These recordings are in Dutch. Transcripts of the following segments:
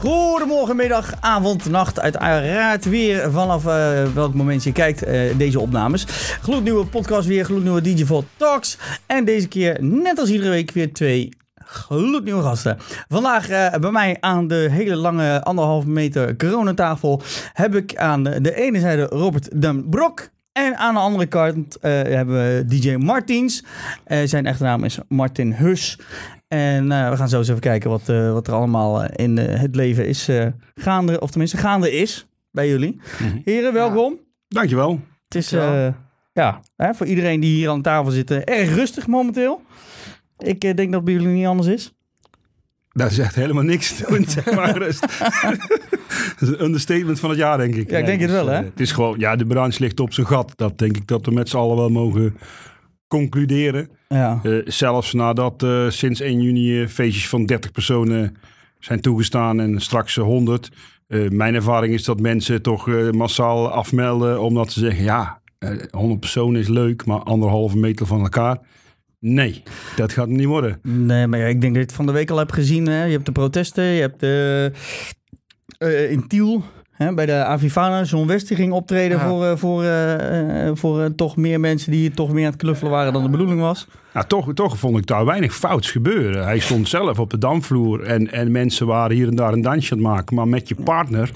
Goedemorgen, middag, avond, nacht. Uiteraard weer vanaf uh, welk moment je kijkt uh, deze opnames. Gloednieuwe podcast weer, gloednieuwe DJ Talks. En deze keer, net als iedere week, weer twee gloednieuwe gasten. Vandaag uh, bij mij aan de hele lange anderhalve meter coronatafel heb ik aan de, ene zijde Robert den Brok. En aan de andere kant hebben we DJ Martins. Zijn echte naam is Martin Hus. En we gaan zo eens even kijken wat, wat er allemaal in het leven is gaande. Of tenminste gaande is bij jullie. Mm -hmm. Heren, welkom. Ja. Dankjewel. Het is ja, hè, voor iedereen die hier aan tafel zit erg rustig momenteel. Ik uh, denk dat bij jullie niet anders is. Dat is echt helemaal niks te doen, zeg maar. dat is een understatement van het jaar, denk ik. Ja, ik denk het wel, hè? Het is gewoon, ja, de branche ligt op zijn gat. Dat denk ik dat we met z'n allen wel mogen concluderen. Ja. Uh, zelfs nadat uh, sinds 1 juni feestjes van 30 personen zijn toegestaan en straks 100. mijn ervaring is dat mensen toch massaal afmelden omdat ze zeggen, ja, 100 personen is leuk, maar anderhalve meter van elkaar. Nee, dat gaat niet worden. Nee, maar ja, ik denk dat je het van de week al hebt gezien. Hè? Je hebt de protesten, je hebt de, in Tiel... Hè, bij de Avivana, John West die ging optreden ja. voor, uh, voor, uh, voor uh, toch meer mensen die toch meer aan het knuffelen waren dan de bedoeling was. Nou, toch, toch vond ik daar weinig fouts gebeuren. Hij stond zelf op de dansvloer en, en mensen waren hier en daar een dansje aan het maken. Maar met je partner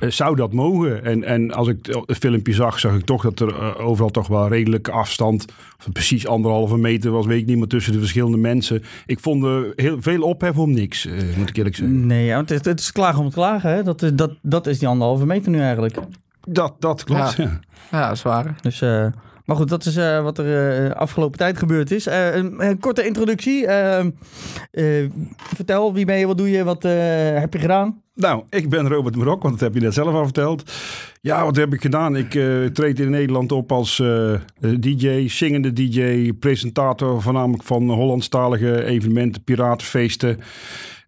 zou dat mogen. En, en als ik het filmpje zag, zag ik toch dat er overal toch wel redelijke afstand, of precies anderhalve meter was, weet ik niet, maar tussen de verschillende mensen. Ik vond er heel veel ophef om niks, moet ik eerlijk zeggen. Nee, ja, het, het is klagen om het klagen. Hè? Dat, dat, dat is die anderhalve meter nu eigenlijk. Dat, dat klopt, ja. Ja, ja dat is waar. Dus, uh, maar goed, dat is uh, wat er uh, afgelopen tijd gebeurd is. Een, korte introductie. vertel, wie ben je, wat doe je, wat heb je gedaan? Nou, ik ben Robert Marok, want dat heb je net zelf al verteld. Ja, wat heb ik gedaan? Ik treed in Nederland op als DJ, zingende DJ, presentator voornamelijk van Hollandstalige evenementen, piratenfeesten.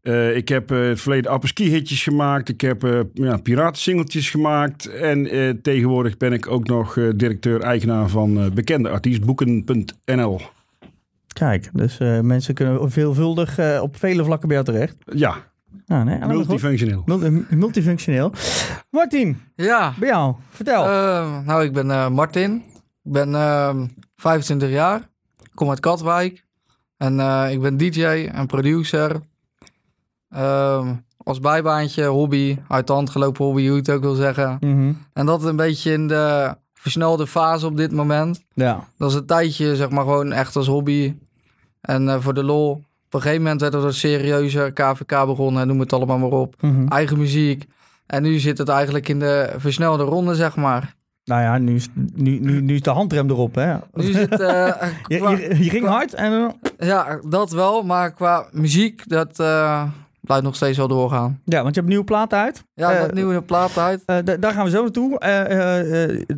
Uh, ik heb uh, het verleden apres-ski-hitjes gemaakt. Ik heb uh, ja, piratensingeltjes gemaakt. En tegenwoordig ben ik ook nog directeur-eigenaar van bekende artiestboeken.nl. Kijk, dus mensen kunnen veelvuldig op vele vlakken bij jou terecht. Ja. Nou, nee, multifunctioneel. Multi multifunctioneel. Martin, ja. bij jou, vertel. nou, ik ben Martin. Ik ben 25 ehm, jaar. Ik kom uit Katwijk. En ik ben DJ en producer. Um, als bijbaantje, hobby, uit de hand gelopen hobby, hoe je het ook wil zeggen. Mm -hmm. En dat een beetje in de versnelde fase op dit moment. Ja. Dat is een tijdje, zeg maar, gewoon echt als hobby. En uh, voor de lol. Op een gegeven moment werd het een serieuze KVK begonnen, noem het allemaal maar op. Mm -hmm. Eigen muziek. En nu zit het eigenlijk in de versnelde ronde, zeg maar. Nou ja, nu is, nu, nu, nu is de handrem erop, hè? Nu zit, uh, qua, je, je, je, ging qua, hard en... Ja, dat wel. Maar qua muziek, dat... Uh, blijft nog steeds wel doorgaan. Ja, want je hebt nieuwe plaat uit. Ja, uh, nieuwe plaat uit. Uh, daar gaan we zo naartoe. Uh,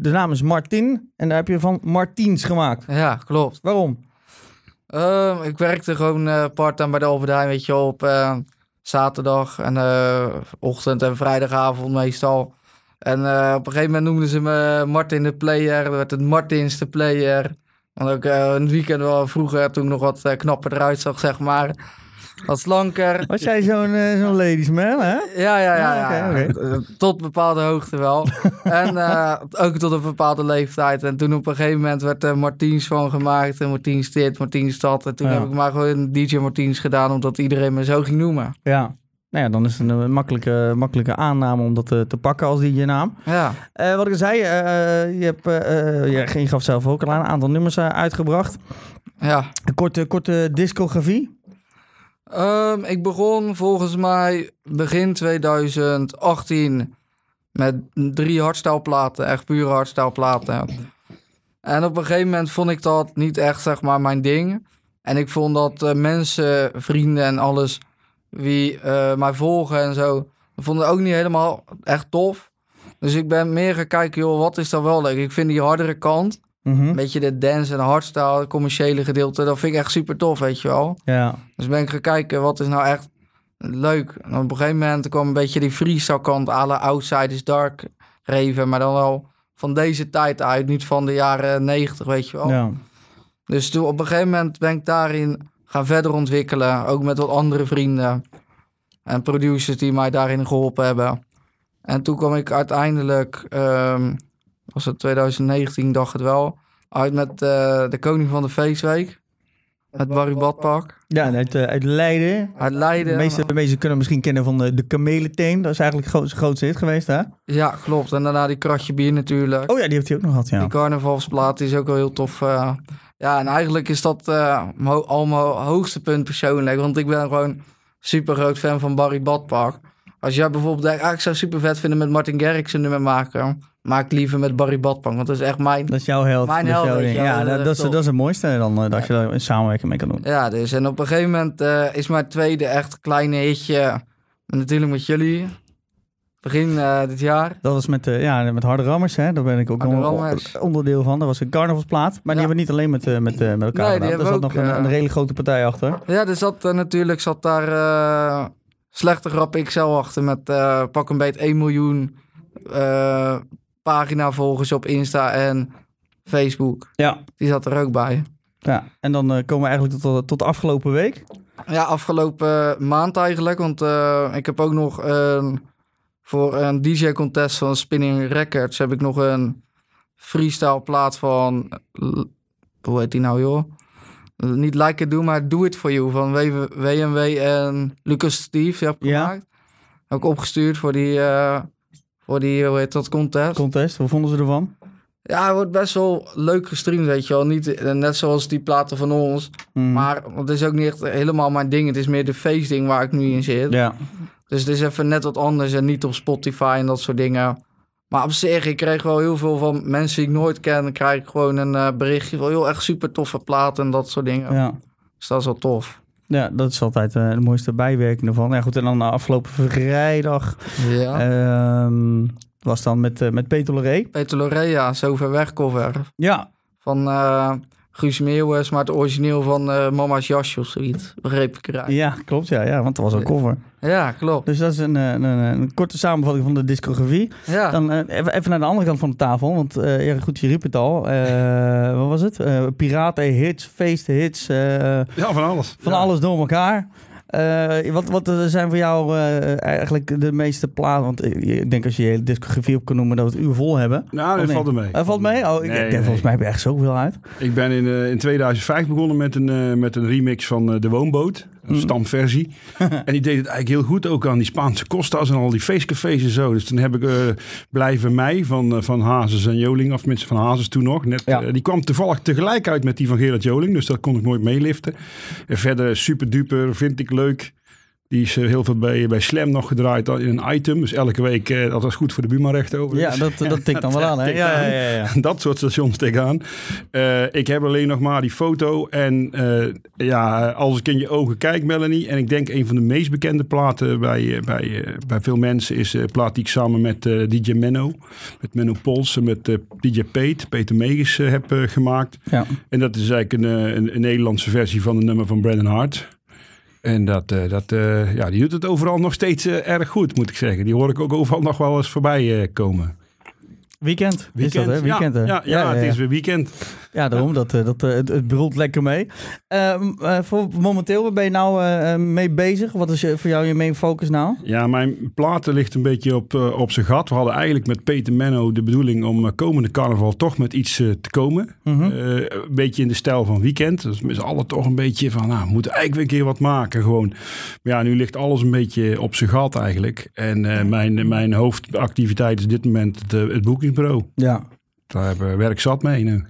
de naam is Martin en daar heb je van Martiens gemaakt. Ja, klopt. Waarom? Ehm, ik werkte gewoon part-time bij de Albert weet je, op zaterdag en ochtend en vrijdagavond meestal. En op een gegeven moment noemden ze me Martin de Player. Werd het Martins de Player. En ook een weekend wel vroeger, toen ik nog wat knapper eruit zag, zeg maar. Wat slanker. Was jij zo'n uh, zo'n ladies man, hè? Ja, ja, ja. ja, ja. Okay, okay. Tot bepaalde hoogte wel. en uh, ook tot een bepaalde leeftijd. En toen op een gegeven moment werd er Martiens van gemaakt. En Martiens dit, Martiens dat. En toen Ja. heb ik maar gewoon DJ Martiens gedaan, omdat iedereen me zo ging noemen. Ja. Nou ja, dan is het een eh, makkelijke, makkelijke aanname om dat te, te pakken als die je naam. Ja, Eh, wat ik al zei, eh, je, hebt, eh, eh, je, gaf zelf ook al aan, een aantal nummers eh, uitgebracht. ja. Een korte, korte discografie. Ehm, ik begon volgens mij begin 2018 met drie hardstyleplaten, echt pure hardstyleplaten. En op een gegeven moment vond ik dat niet echt zeg maar mijn ding. En ik vond dat eh, mensen, vrienden en alles wie eh, mij volgen en zo, vonden het ook niet helemaal echt tof. Dus ik ben meer gaan kijken, joh, wat is dan wel leuk? Ik vind die hardere kant, Mhm. een beetje de dance en hardstyle, het commerciële gedeelte, dat vind ik echt super tof, weet je wel. Ja. Dus ben ik gaan kijken, wat is nou echt leuk? En op een gegeven moment kwam een beetje die freestyle kant, à la Outside is Dark, Reven, maar dan wel van deze tijd uit, niet van de jaren negentig, weet je wel. ja. Dus toen op een gegeven moment ben ik daarin gaan verder ontwikkelen, ook met wat andere vrienden. En producers die mij daarin geholpen hebben. En toen kwam ik uiteindelijk, ehm, was het 2019, dacht het wel, uit met eh, de Koning van de Feestweek. Met Barry Badpak. Ja, uit, eh, uit Leiden. Uit De Leiden. meeste, de meeste kunnen misschien kennen van de, de kamelenteen. Dat is eigenlijk de grootste, grootste hit geweest, hè? Ja, klopt. En daarna die Kratje Bier natuurlijk. Oh ja, die heeft hij ook nog gehad, ja. Die carnavalsplaat die is ook wel heel tof. eh. ja, en eigenlijk is dat eh, mijn ho- al mijn hoogste punt persoonlijk. Want ik ben gewoon super groot fan van Barry Badpak. Als jij bijvoorbeeld denkt, ah, ik zou super vet vinden met Martin Garrix een nummer maken. Maak liever met Barry Badpak, want dat is echt mijn... Dat is jouw held. Mijn dat held, jouw Ja, dat dat, is dat, het mooiste dan, eh, dat je daar een samenwerking mee kan doen. Ja, dus en op een gegeven moment eh, is mijn tweede echt kleine hitje, natuurlijk met jullie, begin eh, dit jaar. Dat was met, ja, met Harde Rammers, hè? Daar ben ik ook on- onderdeel van. Dat was een carnavalsplaat. Maar die Ja. hebben we niet alleen met, met, met elkaar Nee, gedaan. Er zat we nog ook, een, een hele grote partij achter. Ja, er zat natuurlijk zat daar slechte grap XL achter met pak een beet 1 miljoen eh pagina volgers op Insta en Facebook. Ja. Die zat er ook bij. ja. En dan eh, komen we eigenlijk tot, tot de afgelopen week. Ja, afgelopen maand eigenlijk, want eh, ik heb ook nog een, voor een DJ-contest van Spinning Records heb ik nog een freestyle plaat van, hoe heet die nou joh? Niet Like It Do, maar Do It For You van WMW en Lucas Steve, heb ik Ja. gemaakt. Ik opgestuurd voor die, eh, voor die, hoe heet dat, contest. Contest, wat vonden ze ervan? ja, het wordt best wel leuk gestreamd, weet je wel. Niet, eh, net zoals die platen van ons. Hmm. Maar het is ook niet echt helemaal mijn ding. Het is meer de feestding waar ik nu in zit. Ja. Dus het is even net wat anders en niet op Spotify en dat soort dingen. Maar op zich, ik kreeg wel heel veel van mensen die ik nooit ken. Dan krijg ik gewoon een eh, berichtje van heel echt super toffe platen en dat soort dingen. Ja. Dus dat is wel tof. Ja, dat is altijd eh, de mooiste bijwerking ervan. Ja, goed, en dan afgelopen vrijdag Ja. ehm, was dan met, eh, met Peter Loré. Peter Lorea, zo ver weg cover. Ja, Van eh Guus Meeuwis, maar het origineel van eh, Mama's Jasje of zoiets. Begreep ik eruit. ja, klopt. Ja, ja, want dat was een cover. Ja, klopt. Dus dat is een, eh, een, een, een korte samenvatting van de discografie. Ja. Dan eh, even, even naar de andere kant van de tafel. Want eh, ja, goed, je riep het al. Eh, wat was het? Eh, piraten, hits, feesten, hits. eh, Ja, van alles. van Ja. alles door elkaar. Eh, wat, wat zijn voor jou eh, eigenlijk de meeste platen? Want ik denk als je je hele discografie op kan noemen dat we het uur vol hebben. Nou, dat nee? valt er mee. Eh, valt mee? Oh, ik, Nee, ik- nee. volgens mij heb je echt zoveel uit. Ik ben in, eh, in 2005 begonnen met een, met een remix van De Woonboot. Een Mm. stamversie. en die deed het eigenlijk heel goed ook aan die Spaanse Costa's en al die feestcafés en zo. Dus toen heb ik eh, Blijven Mij van, eh, van Hazes en Joling. Of tenminste van Hazes toen nog. Net, Ja. eh, die kwam toevallig tegelijk uit met die van Gerard Joling. Dus dat kon ik nooit meeliften. En verder super duper, vind ik leuk. Die is eh, heel veel bij, bij Slam nog gedraaid in een item. Dus elke week, eh, dat was goed voor de buurmanrechten over. Ja, dat, dat tikt dan wel aan. Hè? tikt Ja, aan. ja, ja, ja. Dat soort stations tegenaan. Eh ik heb alleen nog maar die foto. En ja, als ik in je ogen kijk, Melanie. En ik denk een van de meest bekende platen bij, bij, bij veel mensen is de plaat die ik samen met DJ Menno. Met Menno Pols en met DJ Peet, Peter Meges eh, heb gemaakt. Ja. En dat is eigenlijk een, een, een Nederlandse versie van een nummer van Brandon Hart. En dat, eh, dat, eh, ja, die doet het overal nog steeds eh, erg goed, moet ik zeggen. Die hoor ik ook overal nog wel eens voorbij komen. Weekend. Is dat, hè? Weekend, ja, hè? ja, ja, het is weer weekend. Ja, daarom. Dat, eh, dat, eh, het, het brult lekker mee. Ehm, eh, voor momenteel, waar ben je nou mee bezig? Wat is je, voor jou je main focus nou? Ja, mijn platen ligt een beetje op, op zijn gat. We hadden eigenlijk met Peter Menno de bedoeling om komende carnaval toch met iets te komen. Mhm. Een beetje in de stijl van weekend. Dus met z'n allen toch een beetje van, nou, we moeten eigenlijk weer een keer wat maken gewoon. Maar ja, nu ligt alles een beetje op zijn gat eigenlijk. En mijn, mijn hoofdactiviteit is dit moment het, het boekingsbureau. Ja. Daar hebben we werk zat mee nu.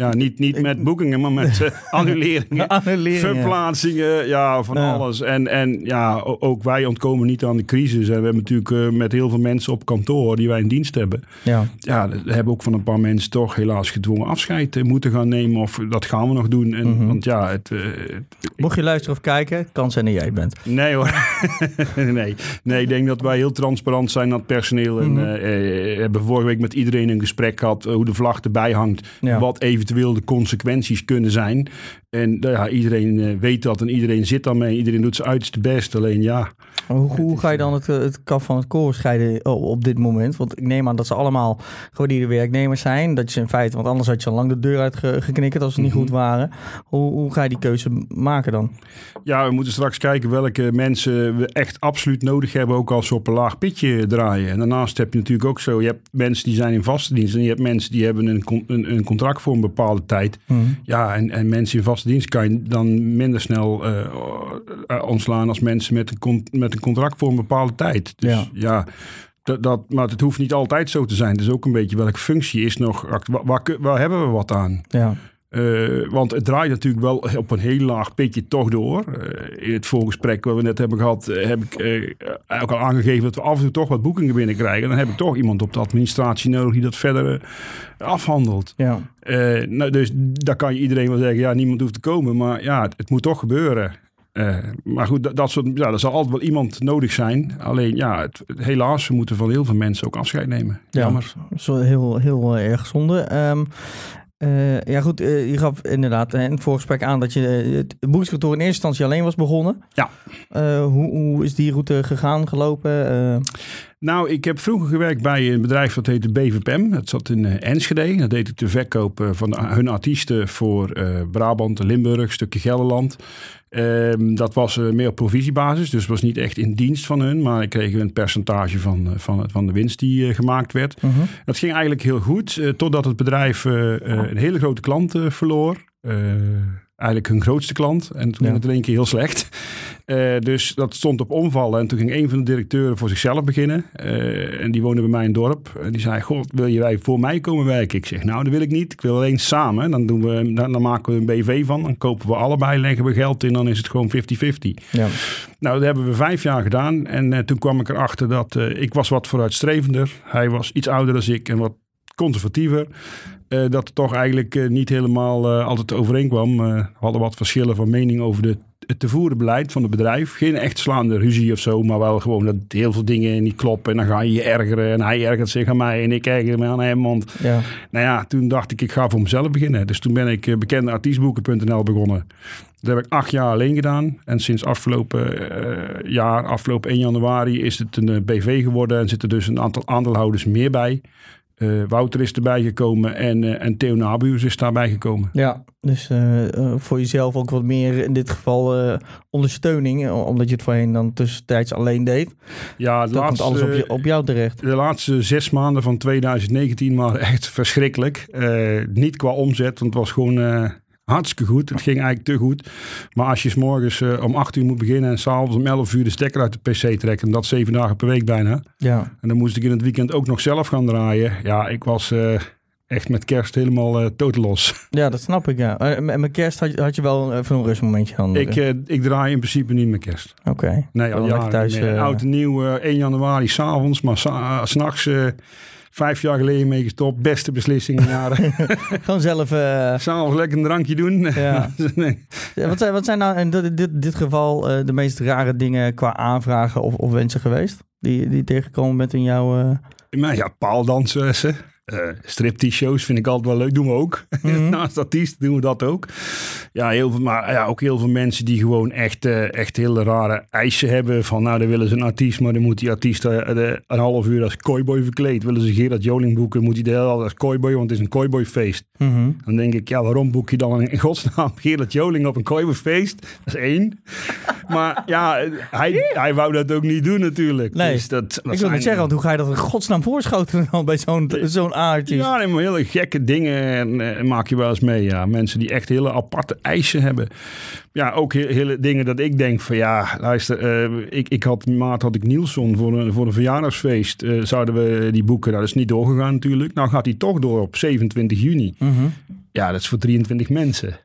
Ja, niet, niet met boekingen, maar met eh, annuleringen. Annuleringen. Verplaatsingen, ja, van Ja. alles. En, en ja, ook wij ontkomen niet aan de crisis. En we hebben natuurlijk eh, met heel veel mensen op kantoor die wij in dienst hebben. Ja. Ja, we hebben ook van een paar mensen toch helaas gedwongen afscheid eh, moeten gaan nemen. Of dat gaan we nog doen. En, Mhm. Want ja, het, Mocht je luisteren of kijken, kan zijn dat jij bent. nee hoor. nee. nee, ik denk dat wij heel transparant zijn aan het personeel. En Mhm. hebben vorige week met iedereen een gesprek gehad. eh, hoe de vlag erbij hangt. Ja. Wat eventueel eventueel de consequenties kunnen zijn. En nou ja, iedereen eh, weet dat en iedereen zit daarmee. Iedereen doet zijn uiterste best. Alleen ja, Hoe, hoe ga je dan het, eh, het kaf van het koren scheiden op, op dit moment? Want ik neem aan dat ze allemaal gewaardeerde werknemers zijn. Dat je in feite, want anders had je al lang de deur uitgeknikkerd als ze niet Mhm. goed waren. Hoe, hoe ga je die keuze maken dan? Ja, we moeten straks kijken welke mensen we echt absoluut nodig hebben, ook als we op een laag pitje draaien. En daarnaast heb je natuurlijk ook zo, je hebt mensen die zijn in vaste dienst en je hebt mensen die hebben een, een, een contract voor een bepaalde tijd. Ja, en, en mensen in vaste dienst kan je dan minder snel eh, eh, ontslaan als mensen met een, met een contract voor een bepaalde tijd. Dus Ja. ja, dat, dat, maar het hoeft niet altijd zo te zijn. Het is ook een beetje welke functie is nog, waar, waar, hebben we wat aan? Ja, Eh, want het draait natuurlijk wel op een heel laag pitje toch door. Eh, in het voorgesprek wat we net hebben gehad, eh, heb ik ook al aangegeven dat we af en toe toch wat boekingen binnenkrijgen. Dan heb ik toch iemand op de administratie nodig die dat verder afhandelt. ja. Nou, dus daar kan je iedereen wel zeggen, ja, niemand hoeft te komen. Maar ja, het, het moet toch gebeuren. Eh, maar goed, dat, dat soort, ja, er zal altijd wel iemand nodig zijn. Alleen ja, het, helaas, we moeten van heel veel mensen ook afscheid nemen. Ja. Jammer. Zo heel, heel eh, erg zonde. Ehm, eh, ja goed, je gaf inderdaad in het voorgesprek aan dat je het boekingskantoor in eerste instantie alleen was begonnen. Ja. Hoe, hoe is die route gegaan, gelopen? Nou, ik heb vroeger gewerkt bij een bedrijf dat heette BVPM. Dat zat in Enschede. Dat deed ik de verkoop van hun artiesten voor Brabant, Limburg, een stukje Gelderland. Ehm, dat was eh, meer op provisiebasis, dus was niet echt in dienst van hun. Maar ik kreeg een percentage van, eh, van, van de winst die eh, gemaakt werd. mhm. Dat ging eigenlijk heel goed, totdat het bedrijf een hele grote klant verloor. Eigenlijk hun grootste klant. En toen Ja. ging het in één keer heel slecht. Eh, dus dat stond op omvallen. En toen ging een van de directeuren voor zichzelf beginnen. Eh, en die woonde bij mij in het dorp. En die zei, god, wil je voor mij komen werken? Ik zeg, nou, dat wil ik niet. Ik wil alleen samen. Dan, doen we, dan, dan maken we een BV van. Dan kopen we allebei, leggen we geld in. Dan is het gewoon 50-50. ja. Nou, dat hebben we vijf jaar gedaan. En eh, toen kwam ik erachter dat ik was wat vooruitstrevender. Hij was iets ouder dan ik en wat conservatiever. Eh, dat het toch eigenlijk eh, niet helemaal eh, altijd overeenkwam. We hadden wat verschillen van mening over de, het te voeren beleid van het bedrijf. Geen echt slaande ruzie of zo, maar wel gewoon dat heel veel dingen niet kloppen. En dan ga je je ergeren en hij ergert zich aan mij en ik erger me aan hem. Want ja. nou ja, toen dacht ik, ik ga voor mezelf beginnen. Dus toen ben ik bekende artiestboeken.nl begonnen. Dat heb ik acht jaar alleen gedaan. En sinds afgelopen jaar, afgelopen 1 januari, is het een BV geworden. En zitten dus een aantal aandeelhouders meer bij. Eh, Wouter is erbij gekomen en, eh, en Theo Nabuurs is daarbij gekomen. Ja, dus eh, voor jezelf ook wat meer in dit geval ondersteuning, omdat je het voorheen dan tussentijds alleen deed. Ja, de Dan komt alles op, laatste, je, op jou terecht. de laatste zes maanden van 2019 waren echt verschrikkelijk. Niet qua omzet, want het was gewoon hartstikke goed. Het ging eigenlijk te goed. Maar als je 's morgens eh, om 8 uur moet beginnen en s'avonds om 11 uur de stekker uit de PC trekken, en dat zeven dagen per week bijna. Ja, En dan moest ik in het weekend ook nog zelf gaan draaien. Ja, ik was eh, echt met kerst helemaal eh totaal los. ja dat snap ik, ja. Eh, En met kerst had je, had je wel even een rustmomentje dan? ik, eh, ik draai in principe niet meer kerst. Oké. Nee, al jaren thuis, eh, Oud en nieuw, eh, 1 januari s'avonds, maar s'nachts eh vijf jaar geleden mee gestopt. Beste beslissing jaren. Gewoon zelf... eh, S'avonds lekker een drankje doen. Ja. nee. Ja, Wat zijn, wat zijn nou in dit, dit, dit geval eh, de meest rare dingen qua aanvragen of, of wensen geweest? Die, die tegengekomen bent in jouw... eh, Maar ja, paaldanseressen. Eh striptease shows vind ik altijd wel leuk. Doen we ook. Mhm. Naast artiest doen we dat ook. Ja, heel veel, maar ja, ook heel veel mensen die gewoon echt, eh, echt hele rare eisen hebben. Van nou, dan willen ze een artiest, maar dan moet die artiest eh, de- een half uur als kooiboy verkleed. Willen ze Gerard Joling boeken, moet hij de hele dag als kooiboy, want het is een kooiboyfeest. mhm. Dan denk ik, ja, waarom boek je dan in godsnaam Gerard Joling op een kooiboyfeest? Dat is één. Maar ja, hij, hij wou dat ook niet doen natuurlijk. Nee. Dus dat, dat Ik wil zijn- zeggen, want hoe ga je dat in godsnaam voorschoten dan bij zo'n zo'n Ja, nee, maar hele gekke dingen eh, maak je wel eens mee. Ja. Mensen die echt hele aparte eisen hebben. Ja, ook he- hele dingen dat ik denk van ja, luister, eh, ik, ik had maart had ik Nielsen voor een, voor een verjaardagsfeest. eh, zouden we die boeken, nou, dat is niet doorgegaan natuurlijk. Nou gaat die toch door op 27 juni. Mhm. Ja, dat is voor 23 mensen.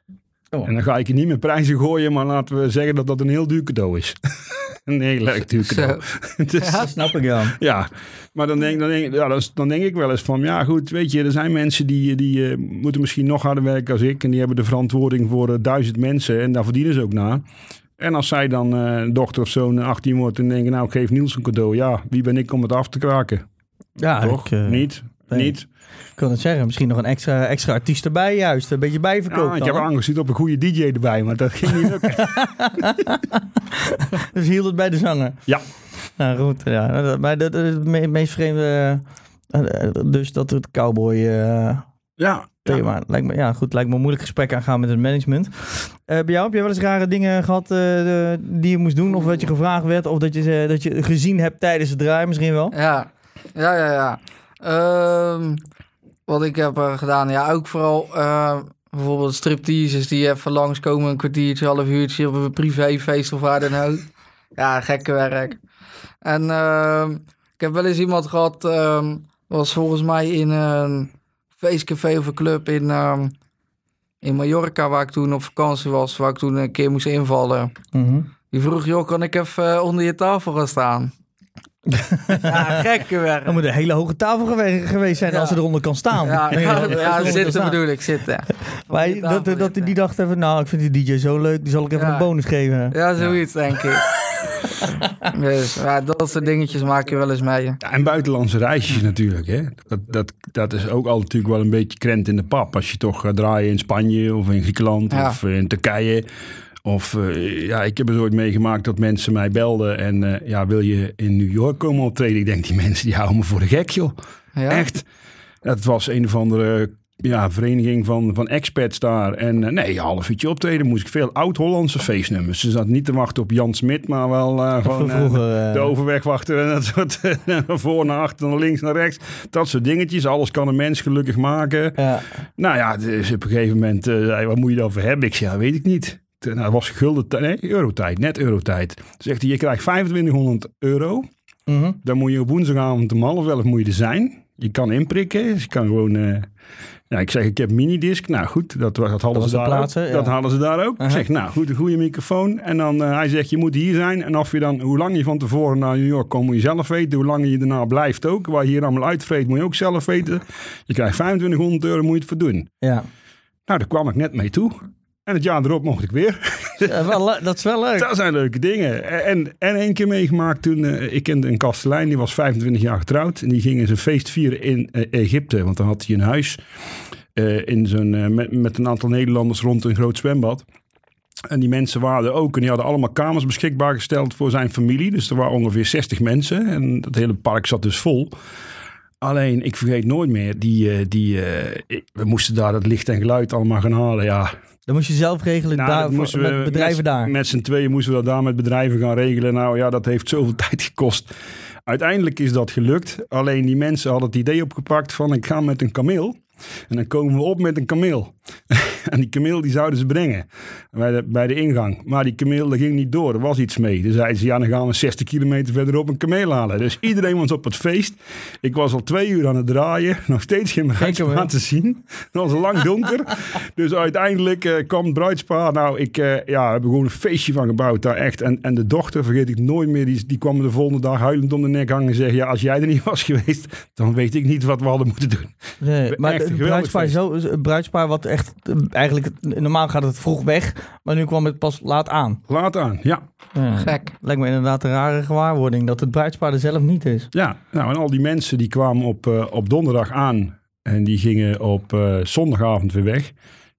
Oh. En dan ga ik je niet meer prijzen gooien, maar laten we zeggen dat dat een heel duur cadeau is. een heel erg duur cadeau. Dus- Ja, snap ik ja. ja, maar dan denk, dan, denk, ja, dan denk ik wel eens van... Ja, goed, weet je, er zijn mensen die, die eh, moeten misschien nog harder werken als ik. En die hebben de verantwoording voor eh, duizend mensen. En daar verdienen ze ook naar. En als zij dan eh, een dochter of zoon 18 wordt en denken... Nou, ik geef Niels een cadeau. Ja, wie ben ik om het af te kraken? Ja, Toch? ik, Niet? Nee. Niet? Ik kan het zeggen, misschien nog een extra, extra artiest erbij juist. Een beetje bijverkoop Ja, ik heb aangezien op een goede DJ erbij, maar dat ging niet lukken. Dus hield het bij de zanger. ja. Nou goed, ja. dat- Maar dat, dat is het me- meest vreemde... eh, eh, dus dat het cowboy eh, Ja. thema. Lijkt me, ja, goed, lijkt me een moeilijk gesprek aangaan met het management. Eh, bij jou, heb jij wel eens rare dingen gehad eh, die je moest doen? Of dat je gevraagd werd? Of dat je, dat je gezien hebt tijdens het draaien misschien wel? Ja, ja, ja, ja. Ehm, wat ik heb eh, gedaan, ja, ook vooral eh, bijvoorbeeld stripteases die even langskomen, een kwartiertje, half uurtje op een privéfeest of waar dan ook. Ja, gekke werk. En ehm, ik heb wel eens iemand gehad, ehm was volgens mij in een feestcafé of een club in, in Mallorca, waar ik toen op vakantie was, waar ik toen een keer moest invallen. Mhm. Die vroeg, joh, kan ik even eh, onder je tafel gaan staan? ja, gekke werk. Dan moet een hele hoge tafel gewe- geweest zijn Ja. als ze eronder kan staan. Ja, ja, zitten bedoel ik, zitten. Maar dat, dat, die dacht even, nou, ik vind die DJ zo leuk, die zal ik even Ja. een bonus geven. Ja, zoiets denk ik. dus ja, dat soort dingetjes maak je wel eens mee. Ja, en buitenlandse reisjes natuurlijk. Hè? Dat, dat, dat is ook al natuurlijk wel een beetje krent in de pap. Als je toch gaat draaien in Spanje of in Griekenland Ja. of in Turkije. Of eh, ja, ik heb het ooit meegemaakt dat mensen mij belden. En eh, ja, wil je in New York komen optreden? Ik denk, die mensen die houden me voor de gek, joh. Ja? Echt. Dat was een of andere ja, vereniging van, van expats daar. En eh, nee, een half uurtje optreden moest ik veel oud-Hollandse feestnummers. Ze zaten niet te wachten op Jan Smit, maar wel eh, gewoon... vroeger, de overwegwachter en dat soort voor naar achter, naar links, naar rechts. Dat soort dingetjes. Alles kan een mens gelukkig maken. Ja. Nou ja, dus op een gegeven moment, eh, zei, wat moet je daarvoor hebben? Ik zei, ja, weet ik niet. Nou, dat was gulden, nee, eurotijd, net eurotijd. Zegt hij, je krijgt 2500 euro. Mhm. Dan moet je op woensdagavond om half elf moet je er zijn. Je kan inprikken, dus je kan gewoon... eh, ja, ik zeg, ik heb minidisc. Nou goed, dat, dat hadden ze daar plaatsen, ook. ja. Dat hadden ze daar ook. Ik Aha. zeg, nou goed, een goede microfoon. En dan, eh, hij zegt, je moet hier zijn. En of je dan, hoe lang je van tevoren naar New York komt, moet je zelf weten. Hoe lang je daarna blijft ook. Waar je hier allemaal uitvreet, moet je ook zelf weten. Je krijgt 2500 euro, moet je het voor doen. Ja. Nou, daar kwam ik net mee toe. En het jaar erop mocht ik weer. Ja, wel dat is wel leuk. Dat zijn leuke dingen. En, en één keer meegemaakt toen, eh, ik kende een kastelein, die was 25 jaar getrouwd. En die ging zijn feest vieren in eh, Egypte. Want dan had hij een huis eh, in zo'n, met, met een aantal Nederlanders rond een groot zwembad. En die mensen waren er ook. En die hadden allemaal kamers beschikbaar gesteld voor zijn familie. Dus er waren ongeveer 60 mensen. En dat hele park zat dus vol. Alleen, ik vergeet nooit meer, die, die, we moesten daar dat licht en geluid allemaal gaan halen. Ja, Dan moest je zelf regelen nou, daar, voor- met bedrijven met, daar. Met z'n tweeën moesten we dat daar met bedrijven gaan regelen. Nou ja, dat heeft zoveel tijd gekost. Uiteindelijk is dat gelukt. Alleen die mensen hadden het idee opgepakt van ik ga met een kameel. En dan komen we op met een kameel. en die kameel die zouden ze brengen bij de, bij de ingang. Maar die kameel dat ging niet door. Er was iets mee. Dus zeiden ze ja, dan gaan we 60 kilometer verderop een kameel halen. Dus iedereen was op het feest. Ik was al twee uur aan het draaien. Nog steeds geen bruidspaar te zien. Het was lang donker. dus uiteindelijk eh, kwam het bruidspaar. Nou, ik eh, ja, heb er gewoon een feestje van gebouwd daar echt. En, en de dochter, vergeet ik nooit meer, die, die kwam de volgende dag huilend om de nek hangen en zeggen: Ja, als jij er niet was geweest, dan weet ik niet wat we hadden moeten doen. Nee, maar het bruidspaar, zo, het bruidspaar wat echt, eigenlijk, normaal gaat het vroeg weg, maar nu kwam het pas laat aan. Laat aan, ja. Ja. Gek. Lijkt me inderdaad een rare gewaarwording dat het bruidspaar er zelf niet is. Ja, nou en al die mensen die kwamen op, eh, op donderdag aan en die gingen op eh, zondagavond weer weg.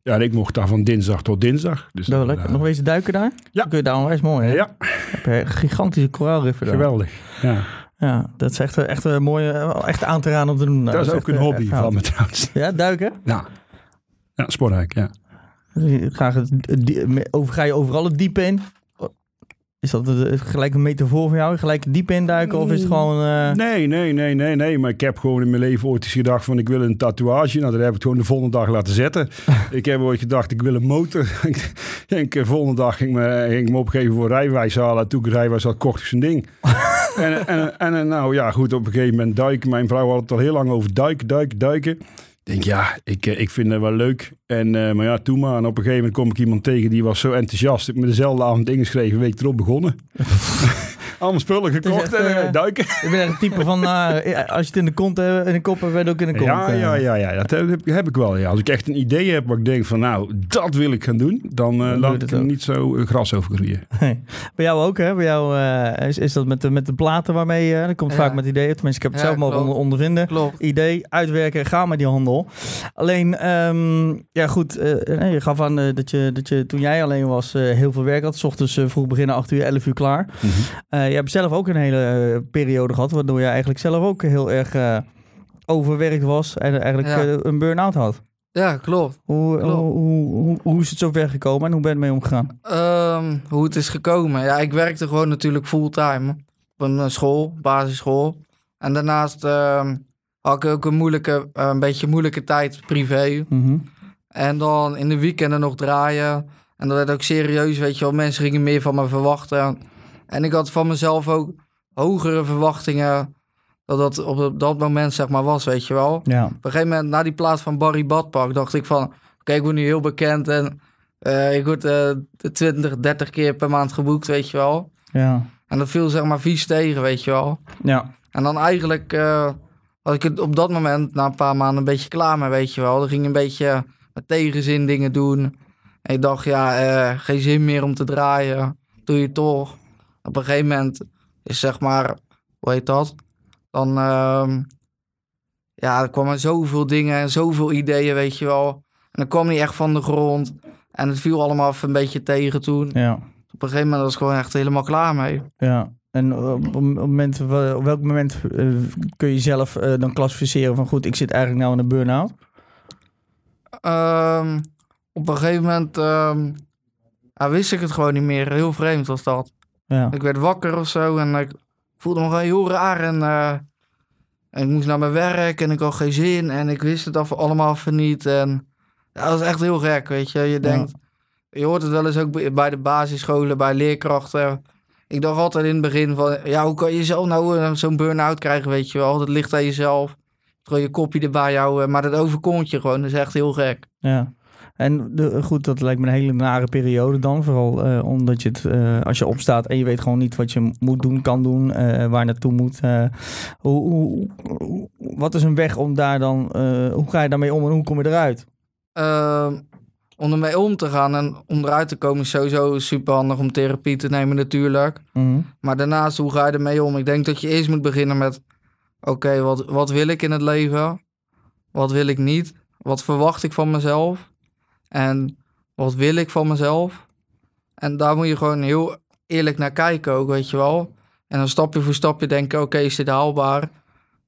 Ja, en ik mocht daar van dinsdag tot dinsdag. Dus Dat lekker. eh, Nog wezen duiken daar? Ja. Dan kun je daar onwijs mooi, hè? Ja, Heb je gigantische koraalriffen daar. geweldig. Ja. Ja, dat is echt, echt een mooie, echt aan te raden om te doen. dat is ook echt, een hobby echt van me trouwens. Ja, duiken? Ja, ja sportrijk, ja. Graag het, over, ga je overal het diepe in? Is dat eh, gelijk een metafoor voor jou? Gelijk het diepe in duiken? Of is het gewoon... eh, Nee, nee, nee, nee, nee. Maar ik heb gewoon in mijn leven ooit eens gedacht van ik wil een tatoeage. Nou, dat heb ik gewoon de volgende dag laten zetten. ik heb ooit gedacht ik wil een motor. ik denk, de volgende dag ging, me, ging ik me opgeven voor rijwijs halen. En toen ik rijwijs had, kocht ik zijn ding. en, en, en nou ja, goed, op een gegeven moment duiken. Mijn vrouw had het al heel lang over duiken, duiken, duiken. Denk, ja, ik, eh, ik vind het wel leuk. En, eh, maar ja, toen maar. En op een gegeven moment kom ik iemand tegen die was zo enthousiast. Ik heb me dezelfde avond ingeschreven, week erop begonnen. Allemaal spullen gekocht echt, en eh, eh, duiken. Ik ben echt het type van, eh, als je het in de, kont, hebt- in de kop hebt, ben je het ook in de kont. Ja, ja, ja, ja, dat heb, heb ik wel. Ja. Als ik echt een idee heb waar ik denk van nou, dat wil ik gaan doen, dan eh, doe laat ik het er niet zo gras over groeien. Nee. Bij jou ook, hè? Bij jou eh, is, is dat met de, met de platen waarmee je... dat komt Ja. vaak met ideeën. Tenminste, ik heb het Ja, zelf mogen onder, ondervinden. Klopt. Idee, uitwerken, ga met die handel. Alleen, ehm, ja goed, eh, je gaf aan dat, je, dat je toen jij alleen was eh, heel veel werk had. S ochtends eh, vroeg beginnen, 8 uur, 11 uur klaar. Eh, je hebt zelf ook een hele eh, periode gehad, waardoor je eigenlijk zelf ook heel erg eh, overwerkt was. En eigenlijk Ja. eh, een burn-out had. Ja, klopt. Hoe, Klopt. hoe, hoe, hoe, hoe is het zo ver gekomen en hoe ben je ermee omgegaan? Ehm, hoe het is gekomen. Ja, ik werkte gewoon natuurlijk fulltime op een eh, school, basisschool. En daarnaast ehm, had ik ook een moeilijke, eh, een beetje moeilijke tijd privé. Mhm. En dan in de weekenden nog draaien. En dat werd ook serieus, weet je wel. Mensen gingen meer van me verwachten. En ik had van mezelf ook hogere verwachtingen. Dat dat op dat moment zeg maar was, weet je wel. Ja. Op een gegeven moment, na die plaats van Barry Badpak, dacht ik van... Oké, ik word nu heel bekend en eh, ik word eh 20, 30 keer per maand geboekt, weet je wel. Ja. En dat viel zeg maar vies tegen, weet je wel. Ja. En dan eigenlijk was ik het op dat moment, na een paar maanden, een beetje klaar mee, weet je wel. Dan ging ik een beetje met tegenzin dingen doen. En ik dacht, ja, eh, geen zin meer om te draaien. Doe je toch. Op een gegeven moment is zeg maar, hoe heet dat? Dan, ehm, ja, er kwamen zoveel dingen en zoveel ideeën, weet je wel. En dat kwam niet echt van de grond. En het viel allemaal even een beetje tegen toen. Ja. Op een gegeven moment was ik gewoon echt helemaal klaar mee. Ja. En op, op, moment, op welk moment eh, kun je zelf eh, dan klassificeren van goed, ik zit eigenlijk nou in een burn-out? Ehm, op een gegeven moment ehm, ja, wist ik het gewoon niet meer. Heel vreemd was dat. Ja. Ik werd wakker of zo en ik voelde me gewoon heel raar. En, eh, en ik moest naar mijn werk en ik had geen zin. En ik wist het af, allemaal even niet. En ja, dat was echt heel gek, weet je. Je denkt, je hoort het wel eens ook bij- bij de basisscholen, bij leerkrachten. Ik dacht altijd in het begin van, ja, hoe kan je zelf nou eh, zo'n burn-out krijgen, weet je wel. Dat ligt aan jezelf. Gewoon je kopje erbij houden. Maar dat overkomt je gewoon. Dat is echt heel gek. Ja. En de, goed, dat lijkt me een hele nare periode dan. Vooral eh, omdat je het, eh, als je opstaat en je weet gewoon niet wat je moet doen, kan doen, eh, waar naartoe moet. hoe, hoe, hoe- wat is een weg om daar dan, hoe ga je daarmee om en hoe kom je eruit? Ehm, om ermee om te gaan en om eruit te komen is sowieso super handig om therapie te nemen natuurlijk. Mhm. Maar daarnaast, hoe ga je ermee om? Ik denk dat je eerst moet beginnen met... Oké, wat, wat wil ik in het leven? Wat wil ik niet? Wat verwacht ik van mezelf? En wat wil ik van mezelf? En daar moet je gewoon heel eerlijk naar kijken ook, weet je wel. En dan stapje voor stapje denken, oké, is dit haalbaar?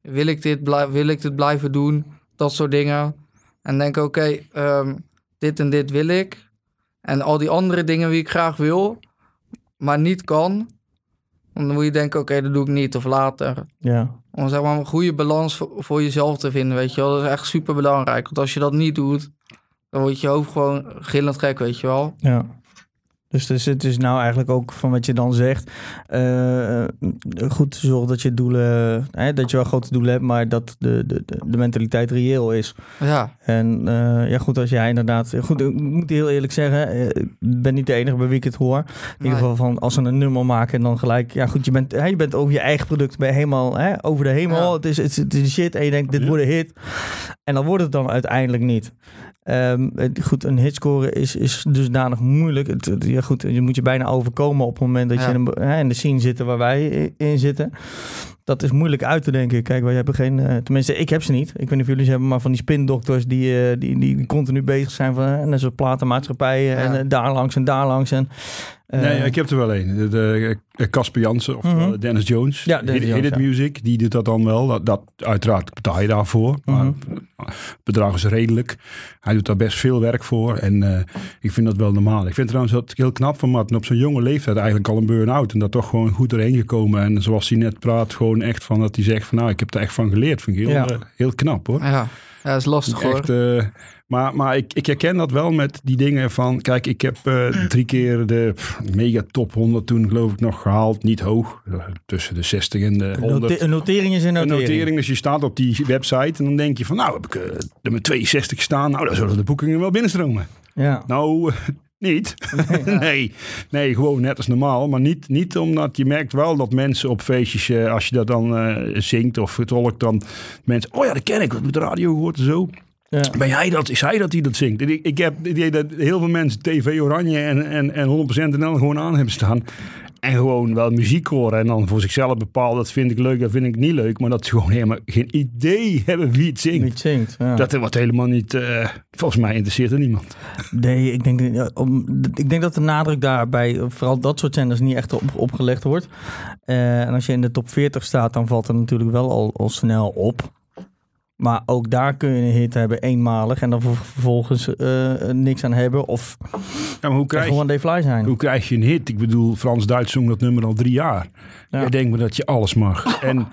Wil ik dit, blij- wil ik dit blijven doen? Dat soort dingen. En denk, oké, ehm, dit en dit wil ik. En al die andere dingen die ik graag wil, maar niet kan. Dan moet je denken, oké, dat doe ik niet of later. Ja. Om zeg maar een goede balans voor, voor jezelf te vinden, weet je wel. Dat is echt super belangrijk. Want als je dat niet doet, dan wordt je hoofd gewoon gillend gek, weet je wel. Ja. Dus, dus het is nou eigenlijk ook van wat je dan zegt. eh, goed te zorgen dat je doelen, hè, dat je wel grote doelen hebt, maar dat de, de, de, mentaliteit reëel is. Ja, En eh, ja, goed, als jij inderdaad. Goed, ik moet heel eerlijk zeggen, eh, ik ben niet de enige bij wie ik het hoor. In ieder geval van als ze een nummer maken en dan gelijk. Ja, goed, je bent, hè, je bent over je eigen product ben je helemaal hè, over de hemel. Ja. Het, is, het, is, het is shit en je denkt, dit wordt een hit. En dan wordt het dan uiteindelijk niet. Ehm, goed, een hit scoren is, is dusdanig moeilijk. Het, ja, goed, je moet je bijna overkomen op het moment dat Ja. je in, een, in de scene zit waar wij in zitten. Dat is moeilijk uit te denken. Kijk, wij hebben geen. eh, tenminste, ik heb ze niet. Ik weet niet of jullie ze hebben, maar van die spindokters die, eh, die, die continu bezig zijn van. eh, net zoals platenmaatschappijen en Ja. daar langs en daar langs. En, nee, ik heb er wel een. De, Casper Jansen of Mhm. eh, Dennis Jones. Ja, Dennis Hit, Jones, Hit It ja. Music, die doet dat dan wel. Dat, dat, uiteraard betaal je daarvoor. Maar Mhm. het bedrag is redelijk. Hij doet daar best veel werk voor. En eh, ik vind dat wel normaal. Ik vind trouwens dat heel knap van Martin op zo'n jonge leeftijd eigenlijk al een burn-out. En dat toch gewoon goed erheen gekomen. En zoals hij net praat, gewoon echt van dat hij zegt van nou, ik heb er echt van geleerd. Vind ik heel, Ja. eh, heel knap hoor. ja. Ja, dat is lastig hoor. Eh, maar maar ik, ik herken dat wel met die dingen van... Kijk, ik heb eh, drie keer de pff, mega top 100 toen geloof ik nog gehaald. Niet hoog, eh, tussen de 60 en de een 100. note- een notering is een Een notering. notering, dus je staat op die website en dan denk je van... Nou, heb ik eh, nummer 62 staan. Nou, dan zullen de boekingen wel binnenstromen. Ja. Nou, Niet? Nee. nee, gewoon net als normaal. Maar niet, niet omdat je merkt wel dat mensen op feestjes, eh, als je dat dan eh, zingt of vertolkt, dan mensen, oh ja, dat ken ik, wat op de radio gehoord en zo. Ja. Ben jij dat? Is hij dat die dat zingt? Ik, ik heb het idee dat heel veel mensen TV Oranje en, en, en 100% NL gewoon aan hebben staan. En gewoon wel muziek horen. En dan voor zichzelf bepalen, dat vind ik leuk, dat vind ik niet leuk. Maar dat ze gewoon helemaal geen idee hebben wie het zingt. Niet zingt. Ja. Dat wordt helemaal niet... eh, volgens mij interesseert er niemand. Nee, ik denk, om, ik denk dat de nadruk daarbij, vooral dat soort zenders, niet echt op, opgelegd wordt. Eh, en als je in de top 40 staat, dan valt er natuurlijk wel al, al snel op. Maar ook daar kun je een hit hebben, eenmalig, en dan ver- vervolgens eh, niks aan hebben. Of Ja, hoe krijg, gewoon day fly zijn. hoe krijg je een hit? Ik bedoel, Frans-Duits zong dat nummer al drie jaar. Ja. Jij denkt maar dat je alles mag. En,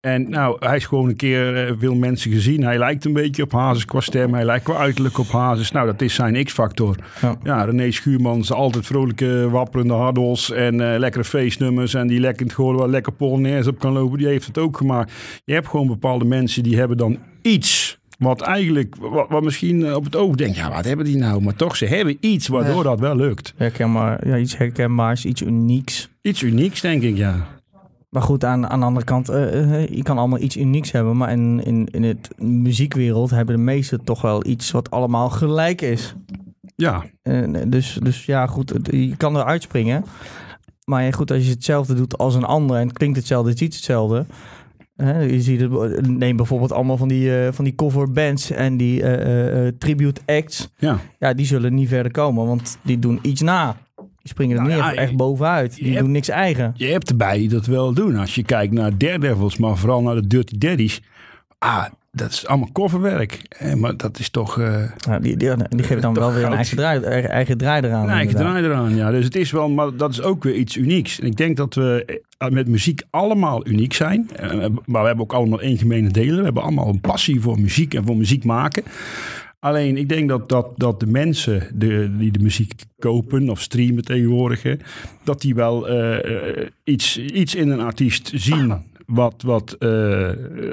en nou, hij is gewoon een keer eh, veel mensen gezien. Hij lijkt een beetje op Hazes qua stem. Hij lijkt qua uiterlijk op Hazes. Nou, dat is zijn X-factor. Ja. Ja, René Schuurmans, altijd vrolijke, wapperende hardos en eh, lekkere feestnummers. En die lekker, gewoon wel lekker polonaise op kan lopen. Die heeft het ook gemaakt. Je hebt gewoon bepaalde mensen die hebben dan iets... Wat eigenlijk, wat, wat misschien eh, op het oog denkt, ja, wat hebben die nou? Maar toch, ze hebben iets waardoor Ja. dat wel lukt. Herkenbaar, ja, iets herkenbaars, iets unieks. Iets unieks, denk ik, ja. Maar goed, aan, aan de andere kant, eh, eh, je kan allemaal iets unieks hebben. Maar in, in, in het muziekwereld hebben de meesten toch wel iets wat allemaal gelijk is. Ja, dus, dus ja, goed, je kan er uitspringen. Maar ja, goed, als je hetzelfde doet als een ander en het klinkt hetzelfde, het is iets hetzelfde. Hè, je ziet het, neem bijvoorbeeld allemaal van die, eh, van die cover bands en die eh, eh, tribute acts. ja. Ja, die zullen niet verder komen, want die doen iets na. Die springen er Nou niet ja, echt, bovenuit. Die hebt- doen niks eigen. Je hebt erbij dat wel doen. Als je kijkt naar Daredevils, maar vooral naar de Dirty Daddies. Ah, dat is allemaal coverwerk. Eh, maar dat is toch eh, Ja, die, die, die geven dan wel weer een eigen draai, eigen, draai eraan. een eigen draai eraan. Ja. Dus het is wel, maar dat is ook weer iets unieks. En ik denk dat we eh, met muziek allemaal uniek zijn. Eh, Maar we hebben ook allemaal één gemene deler. We hebben allemaal een passie voor muziek en voor muziek maken. Alleen, ik denk dat, dat, dat de mensen de, die de muziek kopen of streamen tegenwoordig, dat die wel iets, iets in een artiest zien wat, wat, eh,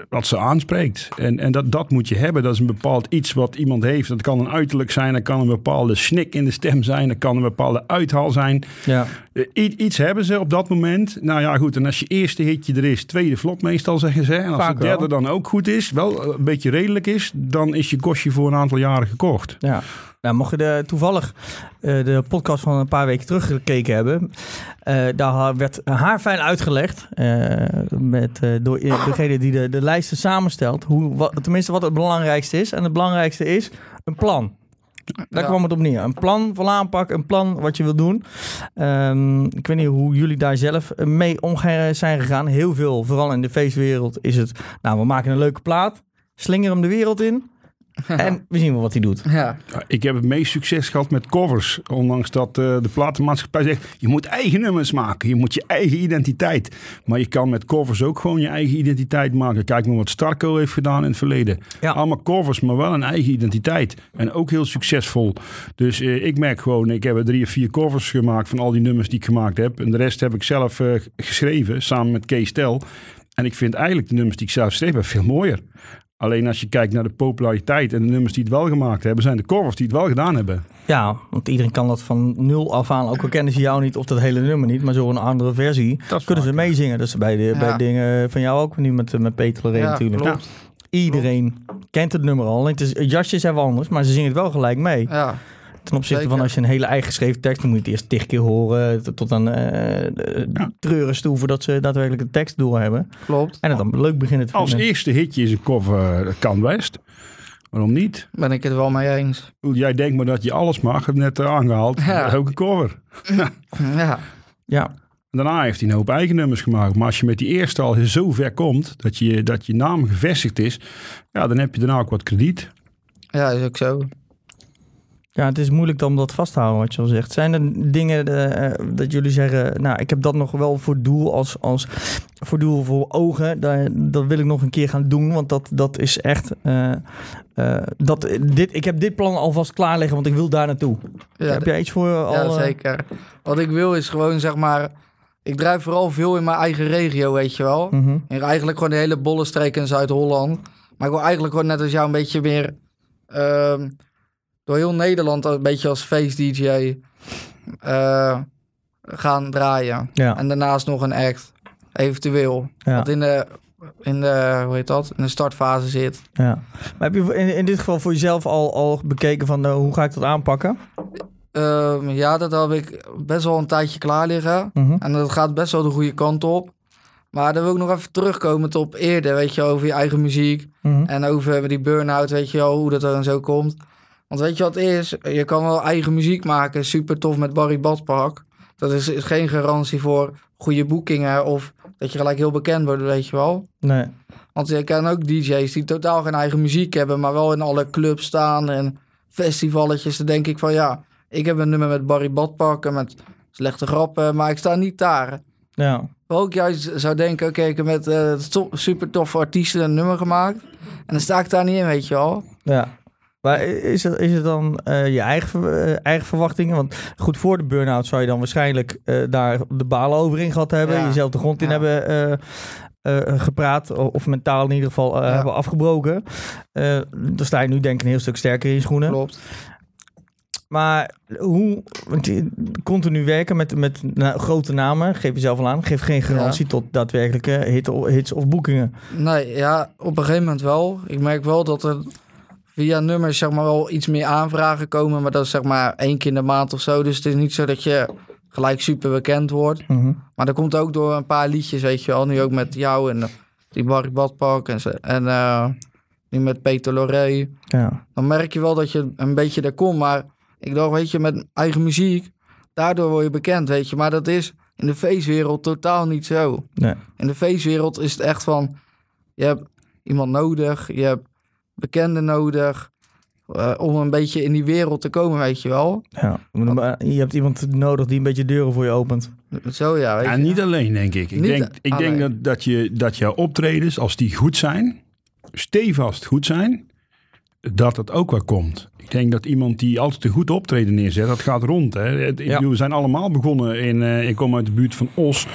wat ze aanspreekt. En, en dat, dat moet je hebben. Dat is een bepaald iets wat iemand heeft. Dat kan een uiterlijk zijn, dat kan een bepaalde snik in de stem zijn, dat kan een bepaalde uithaal zijn. Ja. Eh, i- iets hebben ze op dat moment. Nou ja, goed. En als je eerste hitje er is, tweede flop meestal zeggen ze. En als Vaak de derde wel. dan ook goed is, wel een beetje redelijk is, dan is je kostje voor een aantal jaren gekocht. Ja. Nou, mocht je de, toevallig eh, de podcast van een paar weken teruggekeken hebben, eh, daar werd haarfijn uitgelegd, eh, met, door degene die de, de lijsten samenstelt, hoe, wat, tenminste wat het belangrijkste is. En het belangrijkste is een plan. Daar Ja. kwam het op neer. Een plan van aanpak, een plan wat je wil doen. Ehm, ik weet niet hoe jullie daar zelf mee om zijn gegaan. Heel veel, vooral in de feestwereld, is het... Nou, we maken een leuke plaat, slinger hem de wereld in... En we zien wel wat hij doet. Ja, Ja, Ik heb het meest succes gehad met covers. Ondanks dat eh, de platenmaatschappij zegt, je moet eigen nummers maken. Je moet je eigen identiteit. Maar je kan met covers ook gewoon je eigen identiteit maken. Kijk maar wat Starco heeft gedaan in het verleden. Ja. Allemaal covers, maar wel een eigen identiteit. En ook heel succesvol. Dus eh, ik merk gewoon, ik heb er drie of vier covers gemaakt van al die nummers die ik gemaakt heb. En de rest heb ik zelf eh, geschreven, samen met Kees Tel. En ik vind eigenlijk de nummers die ik zelf geschreven heb veel mooier. Alleen als je kijkt naar de populariteit en de nummers die het wel gemaakt hebben, zijn de covers die het wel gedaan hebben. Ja, want iedereen kan dat van nul af aan. Ook al kennen ze jou niet of dat hele nummer niet, maar zo'n andere versie. Dat kunnen ze vaak, ja. meezingen. Dus bij, de, bij Ja. dingen van jou ook nu met, met Peter ja natuurlijk. klopt. Iedereen kent het nummer al. Het is, jasjes zijn wel anders, maar ze zingen het wel gelijk mee. Ja, Ten opzichte zeker. van als je een hele eigen geschreven tekst, dan moet je het eerst tig keer horen. Tot, aan eh Ja. treuren toe voordat ze daadwerkelijk de tekst door hebben. klopt. En het dan leuk beginnen te Als vinden. eerste hitje is een cover, dat kan best. Waarom niet? Ben ik het wel mee eens. Jij denkt maar dat je alles mag, heb net eh, aangehaald. Ja. Dat is ook een cover. Ja, Ja, En daarna heeft hij een hoop eigen nummers gemaakt. Maar als je met die eerste al zo ver komt, dat je, dat je naam gevestigd is, ja, dan heb je daarna ook wat krediet. ja is ook zo. Ja, het is moeilijk om dat vast te houden, wat je al zegt. Zijn er dingen eh, dat jullie zeggen, nou, ik heb dat nog wel voor doel als, als voor doel voor ogen. Daar, dat wil ik nog een keer gaan doen, want dat, dat is echt, eh, eh, dat, dit, ik heb dit plan alvast klaar liggen, want ik wil daar naartoe. Ja, heb jij iets voor al? ja, eh, zeker. Wat ik wil is gewoon, zeg maar... Ik drijf vooral veel in mijn eigen regio, weet je wel. En eigenlijk gewoon de hele bollenstreek in Zuid-Holland. Maar ik wil eigenlijk gewoon net als jou een beetje meer... ehm, door heel Nederland een beetje als face-dj eh, gaan draaien. Ja. En daarnaast nog een act, eventueel. Ja. Wat in de, in de, hoe heet dat, in de startfase zit. Ja. Maar heb je in, in dit geval voor jezelf al, al bekeken van eh, hoe ga ik dat aanpakken? Ehm, ja, dat heb ik best wel een tijdje klaar liggen. Mhm. En dat gaat best wel de goede kant op. Maar dan wil ik nog even terugkomen op eerder, weet je, over je eigen muziek. Mhm. En over die burn-out, weet je wel, hoe dat er en zo komt. Want weet je wat het is? Je kan wel eigen muziek maken, super tof met Barry Badpark. Dat is, is geen garantie voor goede boekingen of dat je gelijk heel bekend wordt, weet je wel. Nee. Want je kan ook DJ's die totaal geen eigen muziek hebben, maar wel in alle clubs staan en festivalletjes. Dan denk ik van ja, ik heb een nummer met Barry Badpark en met slechte grappen, maar ik sta niet daar. Ja. Ik juist zou denken, oké, ik heb met to- super toffe artiesten een nummer gemaakt. En dan sta ik daar niet in, weet je wel. Ja. Maar is het, is het dan eh, je eigen, eh, eigen verwachtingen? Want goed, voor de burn-out zou je dan waarschijnlijk eh, daar de balen over in gehad hebben. Ja. Jezelf de grond in Ja. hebben gepraat. Of mentaal in ieder geval Ja. hebben afgebroken. Dan sta je nu denk ik een heel stuk sterker in je schoenen. Klopt. Maar hoe want je- continu werken met, met nou, grote namen, geef jezelf al aan, geef geen garantie tot daadwerkelijke hit, hits of boekingen. Nee, ja, op een gegeven moment wel. Ik merk wel dat er via nummers zeg maar wel iets meer aanvragen komen. Maar dat is zeg maar één keer in de maand of zo. Dus het is niet zo dat je gelijk super bekend wordt. Mhm. Maar dat komt ook door een paar liedjes, weet je wel. Nu ook met jou en eh, die Barry Badpark en, en eh, nu met Peter Loré. Ja. Dan merk je wel dat je een beetje daar komt. Maar ik dacht, weet je, met eigen muziek, daardoor word je bekend, weet je. Maar dat is in de feestwereld totaal niet zo. Nee. In de feestwereld is het echt van, je hebt iemand nodig, je hebt bekenden nodig. eh, om een beetje in die wereld te komen, weet je wel. Ja. Maar Je hebt iemand nodig die een beetje deuren voor je opent. Zo ja, weet Ja, je. niet alleen, denk ik. Ik Niet denk, ik denk dat, dat, je, dat jouw optredens, als die goed zijn, stevast goed zijn, dat het ook wel komt. Ik denk dat iemand die altijd een goed optreden neerzet, dat gaat rond. Hè. Het- Ik Ja. bedoel, we zijn allemaal begonnen in, eh, ik kom uit de buurt van Os.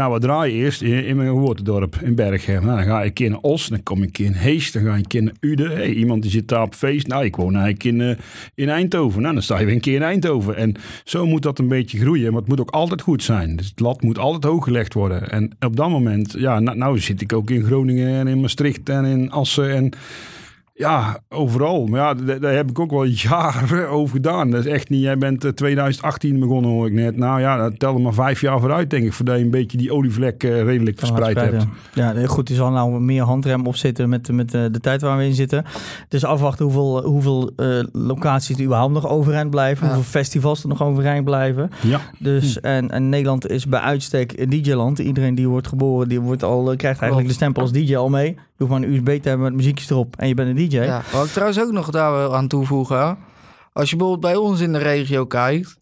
Nou, wat draai je eerst? In, in mijn geboortedorp, in Berghem. Nou, dan ga keer naar Os, dan kom keer in Hees, dan ga keer naar Uden. Hey, iemand die zit daar op feest. Nou, ik woon eigenlijk in, eh, in Eindhoven. Nou, dan sta je weer een keer in Eindhoven. En zo moet dat een beetje groeien, maar het moet ook altijd goed zijn. Dus het lat moet altijd hoog gelegd worden. En op dat moment, ja, nou, nou zit ik ook in Groningen en in Maastricht en in Assen en... Ja, overal. Maar ja, daar, daar heb ik ook wel jaren over gedaan. Dat is echt niet... Jij bent eh, 2018 begonnen, hoor ik net. Nou ja, dat telde maar vijf jaar vooruit, denk ik. Voordat je een beetje die olievlek eh, redelijk verspreid hebt. Ja, goed, er zal nou meer handrem op zitten met, met eh, de tijd waar we in zitten. Dus afwachten hoeveel, hoeveel eh, locaties er überhaupt nog overeind blijven. Ja. Hoeveel festivals er nog overeind blijven. Ja, Dus, en, en Nederland is bij uitstek een DJ-land. Iedereen die wordt geboren, die wordt al, eh, krijgt eigenlijk de stempel als DJ al mee. Hoeft maar een USB te hebben met muziekjes erop en je bent een DJ. Ja, wat ik trouwens ook nog daar wil aan toevoegen. Als je bijvoorbeeld bij ons in de regio kijkt.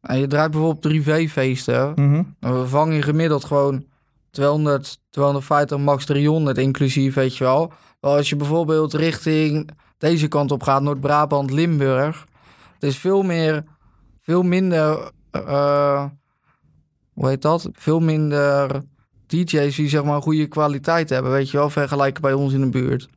En je draait bijvoorbeeld privéfeesten. Mhm. Dan vang je gemiddeld gewoon 200, 250, max 300 inclusief, weet je wel. Maar als je bijvoorbeeld richting deze kant op gaat, Noord-Brabant, Limburg. Het is veel meer, veel minder, eh, hoe heet dat? Veel minder DJ's die zeg maar een goede kwaliteit hebben, weet je wel, vergelijken bij ons in de buurt.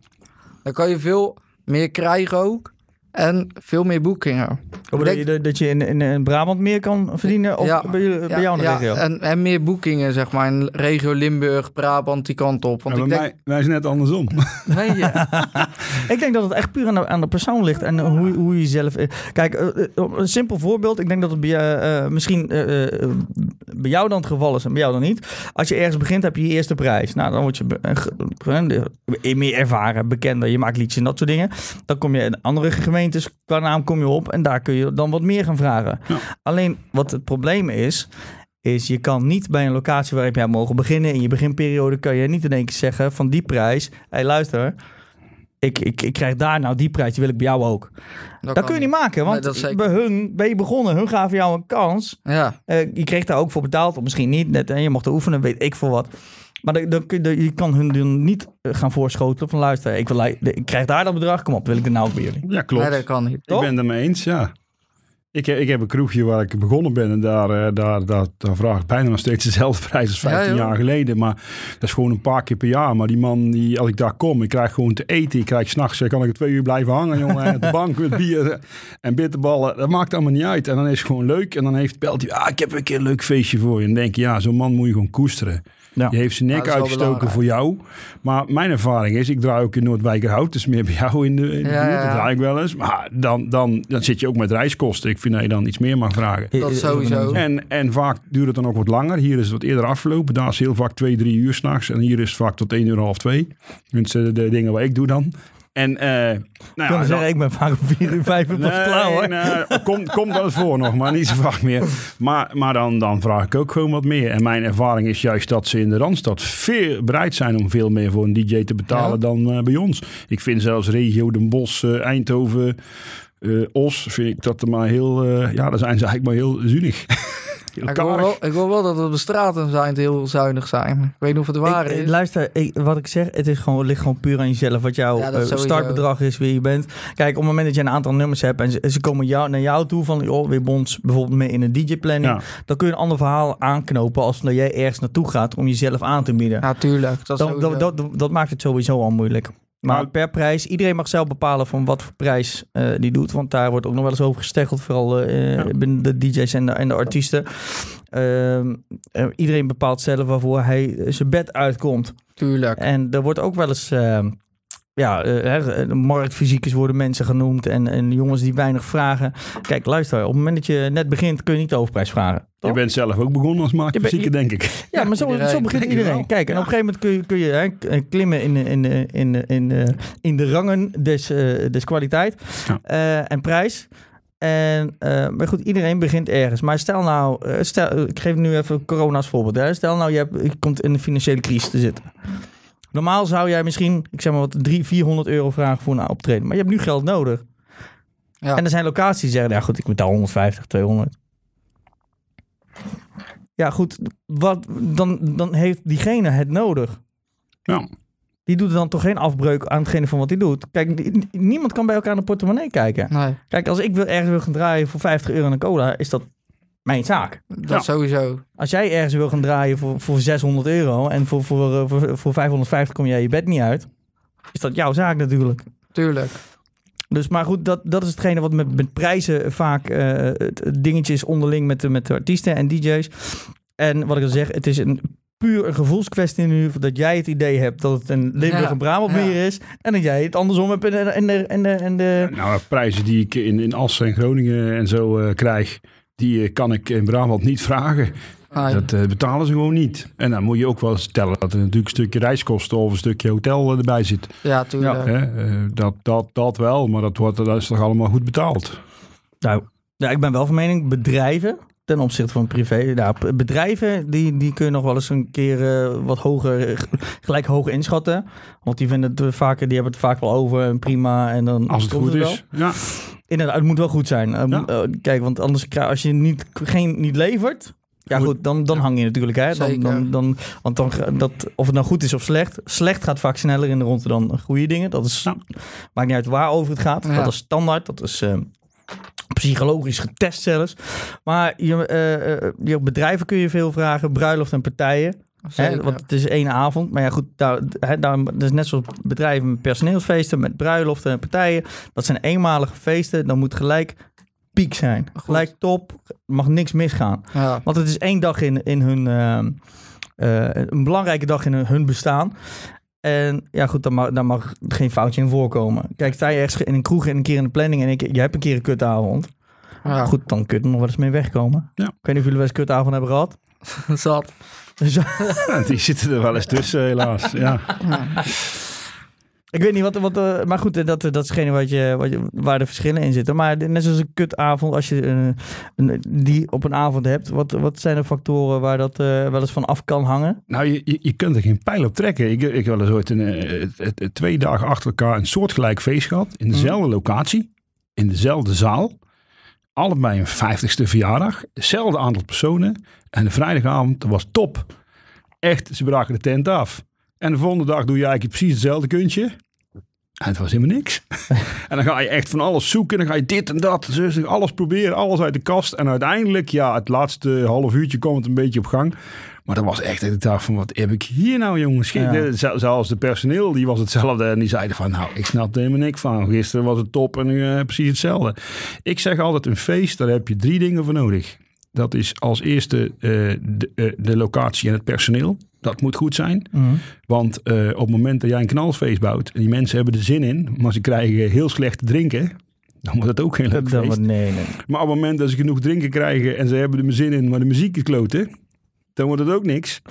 Dan kan je veel meer krijgen ook en veel meer boekingen. Hoe bedoel je dat- je in, in, in Brabant meer kan verdienen? Of Ja. bij, jou in de ja, regio? En, en meer boekingen, zeg maar, in regio Limburg, Brabant, die kant op. Want Ja, ik bij denk, mij, wij zijn net andersom. nee, ja. Ik denk dat het echt puur aan de, aan de persoon ligt en hoe, hoe je zelf. Kijk, eh, eh, een simpel voorbeeld. Ik denk dat het bij, eh, misschien bij jou dan het geval is en bij jou dan niet. Als je ergens begint, heb je je eerste prijs. Nou, dan word je be- meer ervaren, bekender. Je maakt liedjes en dat soort dingen. Dan kom je in andere gemeentes, qua naam kom je op en daar kun je dan wat meer gaan vragen. Ja. Alleen wat het probleem is. Is je kan niet bij een locatie waar jij mogen beginnen. In je beginperiode kan je niet in één keer zeggen van die prijs. Hé, hey, luister ik, ik, ik krijg daar nou die prijs, die wil ik bij jou ook. Dat, kun je niet maken, want Nee, zeker. bij hun ben je begonnen. Hun gaven jou een kans. Ja, Eh, je kreeg daar ook voor betaald, of misschien niet. Net, en je mocht er oefenen, weet ik voor wat. Maar dan, dan, kun je- je kan hun dan niet eh, gaan voorschotelen van luister, ik, wil, ik krijg daar dat bedrag, kom op, wil ik er nou ook bij jullie. Ja, klopt. nee, dat kan niet. ik ben het ermee eens, ja. Ik, heb- ik heb een kroegje waar ik begonnen ben en daar, eh, daar, daar, daar vraag ik bijna nog steeds dezelfde prijs als Ja, 15 joh. jaar geleden. Maar dat is gewoon een paar keer per jaar. Maar die man, die, als ik daar kom, ik krijg gewoon te eten. Ik krijg s'nachts, kan ik er twee uur blijven hangen, jongen. De bank met bier en bitterballen. Dat maakt allemaal niet uit. En dan is het gewoon leuk. En dan heeft, belt hij, ah, ik heb een keer een leuk feestje voor je. En dan denk je, ja, zo'n man moet je gewoon koesteren. Ja. Die heeft zijn nek Ja, dat uitgestoken voor jou. Maar mijn ervaring is, ik draai ook in Noordwijkerhout. Dus meer bij jou in de, in de Ja, buurt. ja, Dat draai ik wel eens. Maar dan, dan, dan zit je ook met reiskosten. Ik vind dat je dan iets meer mag vragen. Dat sowieso. En, en vaak duurt het dan ook wat langer. Hier is het wat eerder afgelopen. Daar is heel vaak twee, drie uur s'nachts. En hier is het vaak tot één uur, half twee. Tenminste, de dingen wat ik doe dan. En, eh nou Ik ben vaak om 4 uur, 5 uur pas klaar hoor. nee, komt, komt wel voor nog, maar niet zo vaak meer. Maar, maar dan, dan vraag ik ook gewoon wat meer. En mijn ervaring is juist dat ze in de Randstad veel bereid zijn om veel meer voor een DJ te betalen Ja. dan eh, bij ons. Ik vind zelfs regio Den Bosch, eh, Eindhoven, Os, vind ik dat er maar heel, ja, daar zijn ze eigenlijk maar heel zuinig. Ik hoor, wel, ik hoor wel dat er op de straten zijn heel zuinig zijn. Ik weet niet of het waar Ik- is. eh, luister, ik- wat ik zeg, het is gewoon, ligt gewoon puur aan jezelf. Wat jouw Ja, eh, startbedrag is, wie je bent. Kijk, op het moment dat je een aantal nummers hebt en ze, ze komen jou, naar jou toe van, joh, weer bons bijvoorbeeld mee in een DJ-planning. Ja. Dan kun je een ander verhaal aanknopen als dat jij ergens naartoe gaat om jezelf aan te bieden. Ja, tuurlijk. Dat, dat, sowieso. dat, dat, dat maakt het sowieso al moeilijk. Maar Maar- per prijs, iedereen mag zelf bepalen van wat voor prijs eh, die doet. Want daar wordt ook nog wel eens over gesteggeld, vooral eh, Ja. binnen de DJ's en de, en de artiesten. Ehm, eh, iedereen bepaalt zelf waarvoor hij zijn bed uitkomt. tuurlijk. En er wordt ook wel eens, ehm, ja, eh, hè, de marktfysiekers worden mensen genoemd en, en jongens die weinig vragen. Kijk, luister, op het moment dat je net begint kun je niet de overprijs vragen. Je bent zelf ook begonnen als marktfysieke, denk ik. Ja, maar zo, Iedereen. zo begint iedereen. Kijk, en Ja. op een gegeven moment kun je, kun je hè, eh, klimmen in, de- in, de- in, de- in, de- in de rangen des, eh, des kwaliteit Ja. eh, en prijs. En, eh, maar goed, iedereen begint ergens. Maar stel nou, eh, stel, eh, ik geef nu even corona als voorbeeld. Hè. Stel nou, je, hebt, je komt in een financiële crisis te zitten. Normaal zou jij misschien, ik zeg maar wat, 300, 400 euro vragen voor een optreden. Maar je hebt nu geld nodig. Ja. En er zijn locaties die zeggen, ja goed, ik betaal 150, 200. Ja goed, wat, dan, dan heeft diegene het nodig. Ja. Die doet dan toch geen afbreuk aan hetgene van wat hij doet. Kijk, ni- niemand kan bij elkaar in de portemonnee kijken. Nee, Kijk, als ik wil ergens wil gaan draaien voor 50 euro aan een cola, is dat mijn zaak. dat Ja. sowieso. Als jij ergens wil gaan draaien voor, voor 600 euro en voor, voor, eh, voor, voor 550 kom jij je bed niet uit, is dat jouw zaak natuurlijk. Tuurlijk. Dus maar goed, dat, dat is hetgene wat met, met prijzen vaak eh, het, dingetje is onderling met, de- met de artiesten en DJ's. En wat ik al zeg, het is een puur een gevoelskwestie nu dat jij het idee hebt dat het een Limburg en Brabant ja. meer is en dat jij het andersom hebt en de, en de, en de, en de Nou, prijzen die ik in, in Assen en Groningen en zo eh, krijg, die eh, kan ik in Brabant niet vragen. Nee. Dat eh, betalen ze gewoon niet. En dan moet je ook wel stellen dat er natuurlijk een stukje reiskosten of een stukje hotel eh, erbij zit. Ja, tuurlijk. Hè? Eh, dat, dat, dat wel, maar dat, wordt, dat is toch allemaal goed betaald. Nou, ja, ik ben wel van mening, bedrijven ten opzichte van privé. Nou, bedrijven, die, die kun je nog wel eens een keer eh, wat hoger, gelijk hoog inschatten. Want die vinden het eh, vaker, die hebben het vaak wel over en prima. En dan Als het goed is. Ja. Inderdaad, het moet wel goed zijn. Eh, Ja. eh, kijk, want anders krijg als je niet, geen, niet levert. Ja, goed, dan, dan hang je natuurlijk. Hè? Dan, Zeker. dan, dan, want dan, dat, of het nou goed is of slecht. Slecht gaat vaak sneller in de ronde dan goede dingen. Dat is, Ja. maakt niet uit waarover het gaat. Ja. Dat is standaard. Dat is eh, psychologisch getest zelfs. Maar je, eh, eh, je bedrijven kun je veel vragen. Bruiloft en partijen. Hè? Want het is één avond. Maar ja, goed, daar, hè, daar, dat is net zoals bedrijven met personeelsfeesten, met bruiloften en partijen. Dat zijn eenmalige feesten. Dan moet gelijk piek zijn. Gelijk top. Er mag niks misgaan. Ja. Want het is één dag in, in hun. eh, een belangrijke dag in hun, hun bestaan. En ja, goed, daar mag, daar mag geen foutje in voorkomen. Kijk, sta je ergens in een kroeg en een keer in de planning en ik, je hebt een keer een kutavond. ja. Goed, dan kun je er nog wel eens mee wegkomen. Ja. Ik weet niet of jullie wel eens een kutavond hebben gehad. Zat. Dus, Ja, die zitten er wel eens tussen, helaas. Ja. Ik weet niet wat, wat eh, maar goed, eh, dat, dat is geen wat je, wat je, waar de verschillen in zitten. Maar net zoals een kutavond, als je eh, een, die op een avond hebt, wat, wat zijn de factoren waar dat eh, wel eens van af kan hangen? Nou, je, je, je kunt er geen pijl op trekken. Ik, ik heb wel eens ooit een, eh, twee dagen achter elkaar een soortgelijk feest gehad. In dezelfde locatie, in dezelfde zaal. Allebei een vijftigste verjaardag. Hetzelfde aantal personen. En de vrijdagavond was top. Echt, ze braken de tent af. En de volgende dag doe je eigenlijk precies hetzelfde kuntje. En het was helemaal niks. en dan ga je echt van alles zoeken. Dan ga je dit en dat. Dus alles proberen. Alles uit de kast. En uiteindelijk, ja, het laatste half uurtje kwam het een beetje op gang. Maar dat was echt ik dacht van, wat heb ik hier nou jongens? Ja. Zel- Zelfs de personeel, die was hetzelfde. En die zeiden van, nou, ik snap er helemaal niks van. Gisteren was het top en nu eh, precies hetzelfde. Ik zeg altijd, een feest, daar heb je drie dingen voor nodig. Dat is als eerste eh, de, eh, de locatie en het personeel. Dat moet goed zijn. Mhm. Want eh, op het moment dat jij een knalfeest bouwt... en die mensen hebben er zin in... maar ze krijgen heel slecht te drinken... dan wordt het ook geen leuk feest. nee, nee. Maar op het moment dat ze genoeg drinken krijgen en ze hebben er zin in, maar de muziek is kloten, dan wordt het ook niks.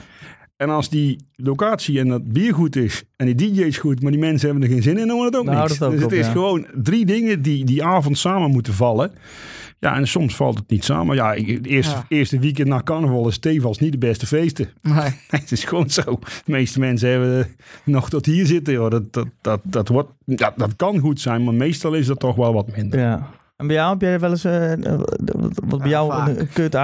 En als die locatie en dat bier goed is en die DJ is goed, maar die mensen hebben er geen zin in, dan wordt het ook Nou, niks. dat ook dus op, het is ja. gewoon drie dingen die die avond samen moeten vallen. Ja, en soms valt het niet samen. Ja, het eerste, Ja. eerste weekend na carnaval is Stevals niet de beste feesten. Nee. het is gewoon zo. De meeste mensen hebben nog tot hier zitten. Joh. Dat, dat, dat, dat, wordt, ja, dat kan goed zijn, maar meestal is dat toch wel wat minder. Ja. En bij jou heb jij wel eens, eh, eh, wat bij jou vaak. een, kut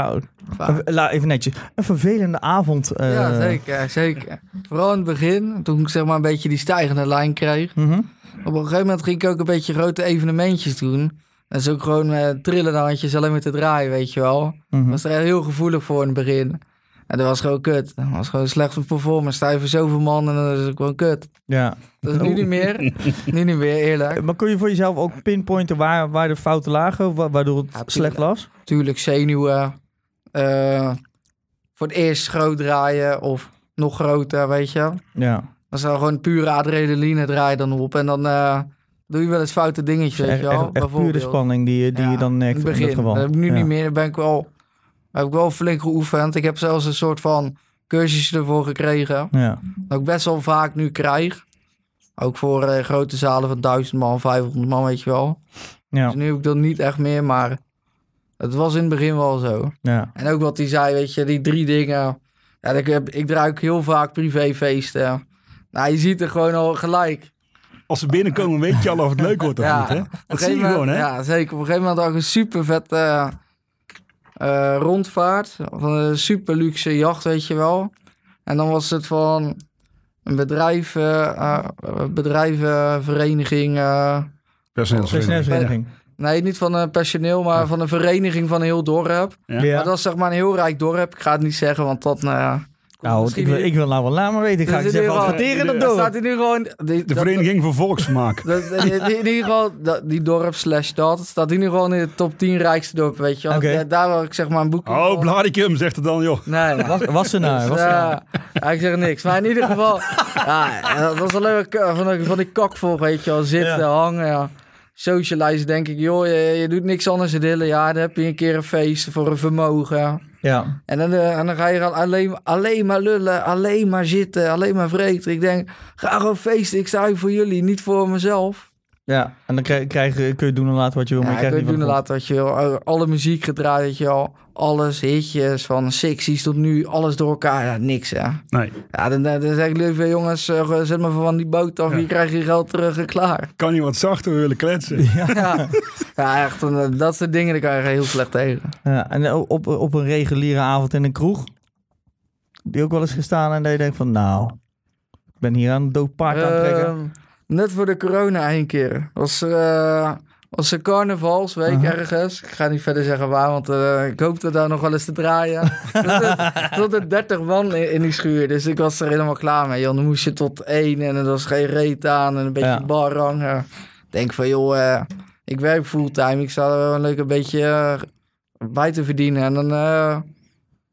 la- even netjes, een vervelende avond. eh, ja, zeker, zeker. Vooral in het begin, toen ik zeg maar een beetje die stijgende lijn kreeg. mhm. Op een gegeven moment ging ik ook een beetje grote evenementjes doen. Dat is ook gewoon eh, trillende handjes alleen met te draaien, weet je wel. Mhm. was er heel gevoelig voor in het begin. En dat was gewoon kut. Dat was gewoon slecht voor performance. Sta je voor zoveel man en dan is het gewoon kut. Ja. Dat is nu niet meer. nu niet meer, eerlijk. Maar kun je voor jezelf ook pinpointen waar, waar de fouten lagen, wa- waardoor het slecht was? Tuurlijk zenuwen. eh, voor het eerst groot draaien of nog groter, weet je. Ja. Dan zou gewoon pure adrenaline draaien dan op. En dan eh, doe je wel eens foute dingetjes, weet je wel. echt, echt puur de Bijvoorbeeld. spanning die, je- die je dan merkt in in, het begin. dat geval. Dat heb ik nu Ja. niet meer. Daar ben ik wel, heb ik wel flink geoefend. Ik heb zelfs een soort van cursus ervoor gekregen. Ja. Dat ik best wel vaak nu krijg. Ook voor eh, grote zalen van 1000 man, 500 man, weet je wel. Ja. Dus nu heb ik dat niet echt meer, maar het was in het begin wel zo. Ja. En ook wat hij zei, weet je, die drie dingen. Ja, ik, heb, ik draai ook heel vaak privéfeesten. Nou, je ziet er gewoon al gelijk. Als ze binnenkomen, weet je al of het leuk wordt of Ja, niet. Hè? Op een Dat zie je gegeven gewoon, moment- hè? Ja, zeker. Op een gegeven moment had ik een super vette eh, rondvaart. Van een super luxe jacht, weet je wel. En dan was het van een bedrijf, eh, eh, bedrijvenvereniging. eh, Personeelsvereniging. Nee, niet van een personeel, maar van een vereniging van een heel dorp. Ja. Maar dat is zeg maar een heel rijk dorp. Ik ga het niet zeggen, want dat... nou Nou, ik wil, niet- ik wil nou wel laat maar weten. Ik ga Dus eens even adverteren dat Dan door. staat hij nu gewoon... die- De dat- Vereniging voor Volksvermaak. Dat, dat- in, ieder geval, dat, die dorp slash stad staat in ieder geval in de top 10 rijkste dorpen, weet je wel. Ja, Daar wil ik zeg maar een boek Oh, Bladicum, zegt het dan, joh. Nee, nee. Was, was ze nou? Was ze nou? Ja, ja, ik zeg niks. Maar in ieder geval, ja, dat was alleen maar k- van, die- van die kakvol, weet je wel. Zitten, Ja. hangen, ja. Socializen, denk ik, joh, je, je doet niks anders dan dillen. Ja, dan heb je een keer een feest voor een vermogen. Ja. En dan, eh, en dan ga je alleen, alleen maar lullen, alleen maar zitten, alleen maar vreten. Ik denk, ga gewoon feesten. Ik sta hier voor jullie, niet voor mezelf. ja. En dan krijg, krijg, kun je doen en laten wat je wil, maar Ja, je krijgt weet niet doen en laten wat je wil. Alle muziek gedraaid, weet je wel. Alles, hitjes, van sexies tot nu, alles door elkaar. Ja, niks, hè. Nee, Ja, dan, dan zeg ik liever, jongens, eh, zet me van die boot af. Ja. Hier krijg je geld terug en klaar. kan niet wat zachter willen kletsen. Ja, ja echt. en, eh, dat soort dingen, daar kan je heel slecht tegen. Ja, en eh, op, op een reguliere avond in een kroeg, die ook wel eens gestaan en dat je denkt van, nou, ik ben hier aan een dood paard aan het trekken. Ehm, net voor de corona één keer. Was, eh was een carnavalsweek ergens. Ik ga niet verder zeggen waar, want eh, ik hoopte daar nog wel eens te draaien. Er stonden 30 man in, in die schuur, dus ik was er helemaal klaar mee. Joh. Dan moest je tot één en er was geen reet aan en een beetje Ja. Ik denk van, joh, eh, ik werk fulltime. Ik sta er wel een leuk een beetje eh, bij te verdienen. En dan, eh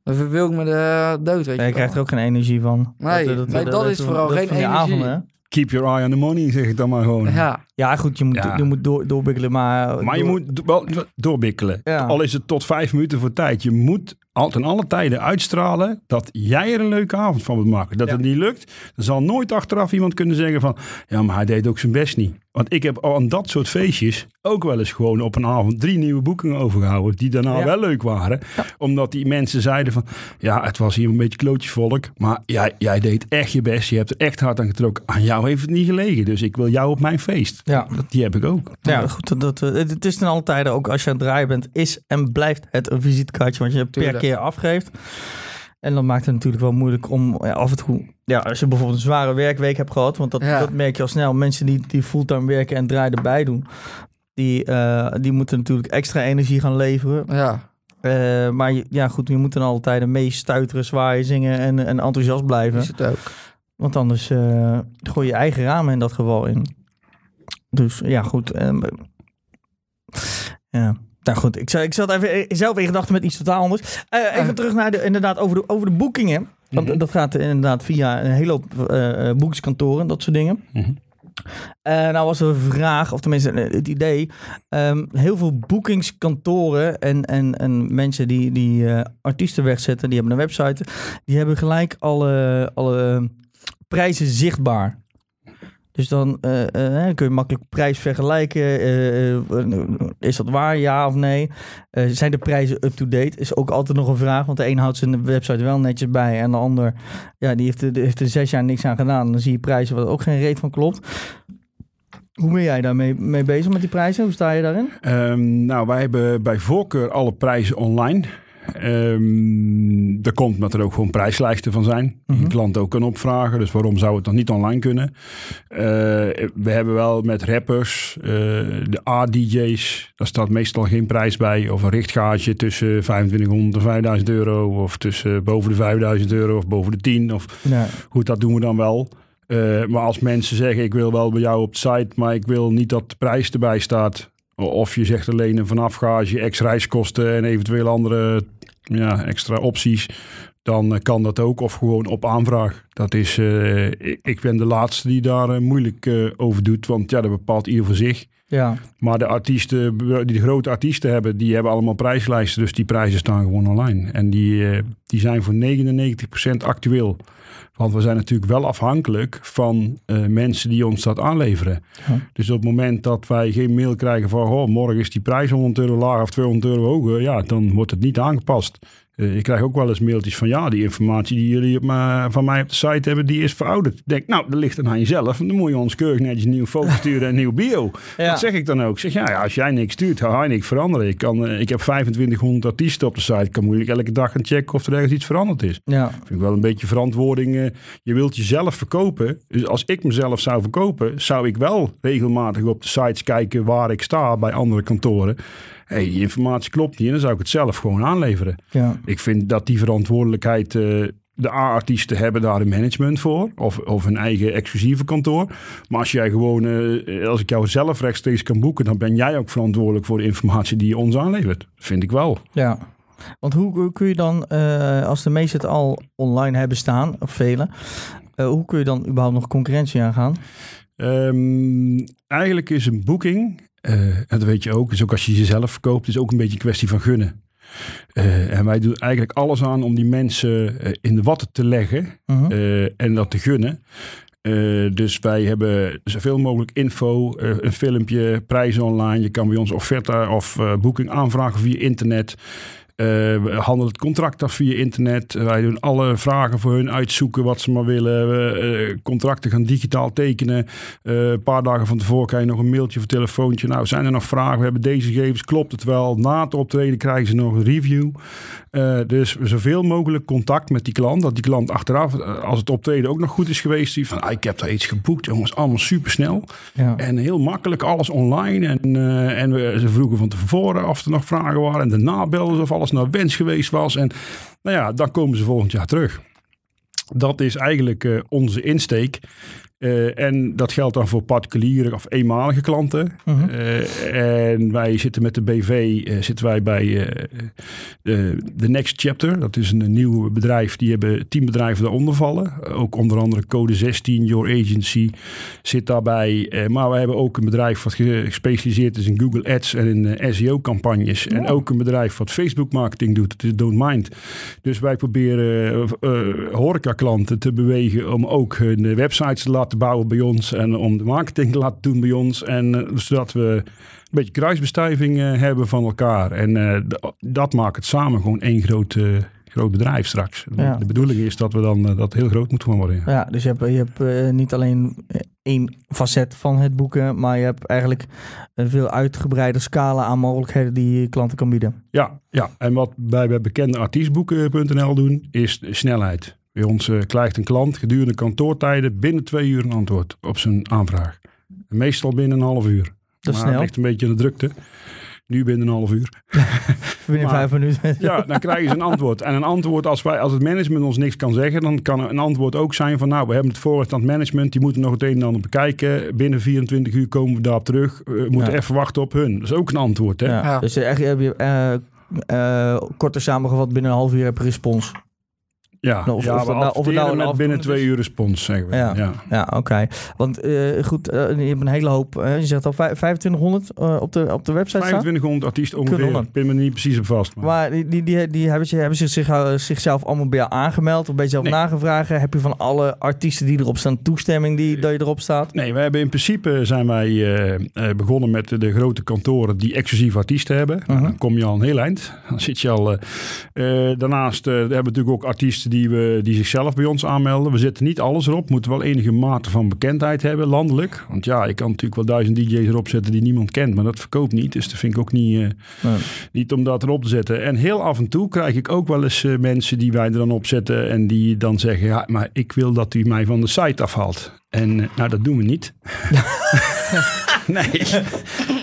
dan verveel ik me de dood, weet je krijgt er ook geen energie van. Nee, nee, dat is vooral geen van energie. avonden, hè? Keep your eye on the money, zeg ik dan maar gewoon. Ja, Ja, goed, je moet, Ja. je moet door, doorbikkelen, maar... Maar je moet wel doorbikkelen. Ja. Al is het tot vijf minuten voor tijd. Je moet al ten alle tijden uitstralen dat jij er een leuke avond van moet maken. Dat Ja. het niet lukt, dan zal nooit achteraf iemand kunnen zeggen van... Ja, maar hij deed ook zijn best niet. Want ik heb aan dat soort feestjes ook wel eens gewoon op een avond drie nieuwe boekingen overgehouden. Die daarna Ja. wel leuk waren. Omdat die mensen zeiden van... Ja, het was hier een beetje klootjesvolk. Maar jij, jij deed echt je best. Je hebt er echt hard aan getrokken. Aan jou heeft het niet gelegen. Dus ik wil jou op mijn feest. Ja. Dat, die heb ik ook. Ja, goed. Dat, dat, het, is ten alle tijde, ook als je aan het draaien bent, is en blijft het een visitekaartje wat je per keer afgeeft. En dat maakt het natuurlijk wel moeilijk om ja, af en toe... Ja, als je bijvoorbeeld een zware werkweek hebt gehad... want dat, Ja. dat merk je al snel. Mensen die, die fulltime werken en draai erbij doen... Die, eh, die moeten natuurlijk extra energie gaan leveren. Ja, Eh, maar je- ja, goed, je moet dan altijd mee stuiteren, zwaaien, zingen en, en enthousiast blijven. is het ook. Want anders eh, gooi je eigen ramen in dat geval in. Dus ja, goed. ehm, ja. Nou goed, ik, zat- ik zat even eh, zelf in gedachten met iets totaal anders. Eh, even terug naar de, inderdaad, over de, over de boekingen. Want Mhm. dat gaat inderdaad via een hele hoop eh, boekingskantoren, dat soort dingen. Mhm. Nou was er een vraag, of tenminste het idee. ehm, heel veel boekingskantoren en, en, en mensen die, die artiesten wegzetten, die hebben een website. Die hebben gelijk alle, alle prijzen zichtbaar. Dus dan eh, eh, kun je makkelijk prijs vergelijken. Eh, is dat waar, ja of nee? Zijn de prijzen up-to-date? Is ook altijd nog een vraag. Want de een houdt zijn website wel netjes bij. En de ander, ja, die heeft er, heeft er zes jaar niks aan gedaan. Dan zie je prijzen waar ook geen reet van klopt. Hoe ben jij daarmee mee bezig met die prijzen? Hoe sta je daarin? Ehm, nou, wij hebben bij voorkeur alle prijzen online. Ehm er komt omdat er ook gewoon prijslijsten van zijn. Die Mhm. een klant ook kan opvragen. Dus waarom zou het dan niet online kunnen? Eh, we hebben wel met rappers, eh, de A-DJ's. Daar staat meestal geen prijs bij. Of een richtgaatje tussen 2500 en 5000 euro. Of tussen boven de 5000 euro of boven de 10. Of Goed, dat doen we dan wel. Eh, maar als mensen zeggen, ik wil wel bij jou op de site, maar ik wil niet dat de prijs erbij staat. Of je zegt alleen een vanafgage, ex reiskosten en eventueel andere ja, extra opties. Dan eh, kan dat ook. Of gewoon op aanvraag. Dat is, eh, ik, ben de laatste die daar eh, moeilijk over doet. Want ja, dat bepaalt ieder voor zich. Ja, Maar de artiesten, die de grote artiesten hebben, die hebben allemaal prijslijsten. Dus die prijzen staan gewoon online. En die, eh, die zijn voor 99% actueel. Want we zijn natuurlijk wel afhankelijk van eh, mensen die ons dat aanleveren. Ja. Dus op het moment dat wij geen mail krijgen van... Oh, morgen is die prijs 100 euro lager of 200 euro hoger... ja, dan wordt het niet aangepast. Eh, ik krijg ook wel eens mailtjes van... ja, die informatie die jullie op van mij op de site hebben... die is verouderd. Ik denk, nou, dat ligt dan aan jezelf. Dan moet je ons keurig netjes een nieuwe foto sturen en een nieuw bio. Ja. Dat zeg ik dan ook. Ik zeg, ja, ja, als jij niks stuurt, ga je niks veranderen. Ik, kan, eh, ik heb 2500 artiesten op de site. Ik kan moeilijk elke dag gaan checken of er ergens iets veranderd is. ja, Vind ik wel een beetje verantwoording. eh, je wilt jezelf verkopen. Dus als ik mezelf zou verkopen, zou ik wel regelmatig op de sites kijken waar ik sta bij andere kantoren. Hey, die informatie klopt niet en dan zou ik het zelf gewoon aanleveren. ja. Ik vind dat die verantwoordelijkheid. eh, de A-artiesten hebben daar een management voor. Of, of een eigen exclusieve kantoor. Maar als jij gewoon, eh, als ik jou zelf rechtstreeks kan boeken, dan ben jij ook verantwoordelijk voor de informatie die je ons aanlevert. Vind ik wel. Ja, want hoe, hoe kun je dan, eh, als de meesten het al online hebben staan, of velen, hoe kun je dan überhaupt nog concurrentie aangaan? Ehm, eigenlijk is een boeking, eh, en dat weet je ook, is ook als je jezelf verkoopt, is ook een beetje een kwestie van gunnen. Eh, en wij doen eigenlijk alles aan om die mensen eh, in de watten te leggen Mhm. en dat te gunnen. Dus wij hebben zoveel mogelijk info, een filmpje, prijzen online. Je kan bij ons offerte of boeking aanvragen via internet. Eh, we handelen het contract af via internet. Wij doen alle vragen voor hun uitzoeken wat ze maar willen. Eh, contracten gaan digitaal tekenen. Eh, een paar dagen van tevoren krijg je nog een mailtje of telefoontje. Nou, zijn er nog vragen? We hebben deze gegevens. Klopt het wel? Na het optreden krijgen ze nog een review. Eh, dus zoveel mogelijk contact met die klant. Dat die klant achteraf, eh, als het optreden ook nog goed is geweest, die van, ah, ik heb daar iets geboekt, jongens, allemaal super snel. Ja. En heel makkelijk, alles online. En, eh, en we, ze vroegen van tevoren of er nog vragen waren. En daarna belden ze of alles naar wens geweest was. En nou ja, dan komen ze volgend jaar terug. Dat is eigenlijk eh, onze insteek. Eh, en dat geldt dan voor particuliere of eenmalige klanten. Mhm. Eh, en wij zitten met de BV eh, zitten wij bij de, Next Chapter. Dat is een, nieuw bedrijf. Die hebben tien bedrijven daaronder vallen. Ook onder andere Code 16, Your Agency zit daarbij. Maar wij hebben ook een bedrijf wat ge- gespecialiseerd is in Google Ads en in SEO-campagnes. En ook een bedrijf wat Facebook-marketing doet. Het is Don't Mind. Dus wij proberen horeca-klanten te bewegen om ook hun websites te laten bouwen bij ons. En om de marketing te laten doen bij ons. En eh, zodat we een beetje kruisbestuiving eh, hebben van elkaar. En eh, dat maakt het samen gewoon één grote, groot bedrijf straks. Ja. De bedoeling is dat we dan dat heel groot moeten gaan worden. ja. Ja, dus je hebt, je hebt niet alleen één facet van het boeken, maar je hebt eigenlijk een veel uitgebreider scala aan mogelijkheden die je klanten kan bieden. Ja, ja, en wat wij bij bekende artiestboeken.nl doen, is snelheid. Bij ons eh, krijgt een klant gedurende kantoortijden binnen twee uur een antwoord op zijn aanvraag. En meestal binnen een half uur. Dat is maar snel. echt een beetje aan de drukte. Nu binnen een half uur. Binnen maar- vijf minuten. Ja, dan krijgen ze een antwoord. En een antwoord, als, wij, als het management ons niks kan zeggen, dan kan een antwoord ook zijn van, nou, we hebben het voorrecht aan het management, die moeten nog het een en ander bekijken. Binnen 24 uur komen we daarop terug. We moeten Ja. even wachten op hun. Dat is ook een antwoord, hè? Ja. Ja. Dus heb je eh, eh, korter samengevat binnen een half uur heb je respons. Ja, Nou, of- ja of nou- of het adverteren nou een binnen twee uur respons, zeggen we. Ja. Ja. Ja, oké. Want eh, goed, eh, je hebt een hele hoop. eh, je zegt al vijf- 2500 eh, op, de, op de website staan. 2500 artiesten ongeveer. Ik ben me niet precies op vast. Maar. Maar die, die, die, die hebben, zich, hebben zich, zich, zichzelf allemaal bij jou aangemeld? Of ben je zelf Nee. nagevraagd? Heb je van alle artiesten die erop staan toestemming die, dat je erop staat? Nee, we hebben in principe zijn wij begonnen met de, grote kantoren die exclusief artiesten hebben. Nou, Mhm. dan kom je al een heel eind. Dan zit je al. daarnaast hebben we natuurlijk ook artiesten die, we, die zichzelf bij ons aanmelden. We zetten niet alles erop. Moeten wel enige mate van bekendheid hebben landelijk. Want ja, ik kan natuurlijk wel duizend DJ's erop zetten die niemand kent, maar dat verkoopt niet. Dus dat vind ik ook niet. eh, Nee. Niet om dat erop te zetten. En heel af en toe krijg ik ook wel eens eh, mensen die wij er dan op zetten. En die dan zeggen: Ja, maar ik wil dat u mij van de site afhaalt. En eh, nou, dat doen we niet. nee.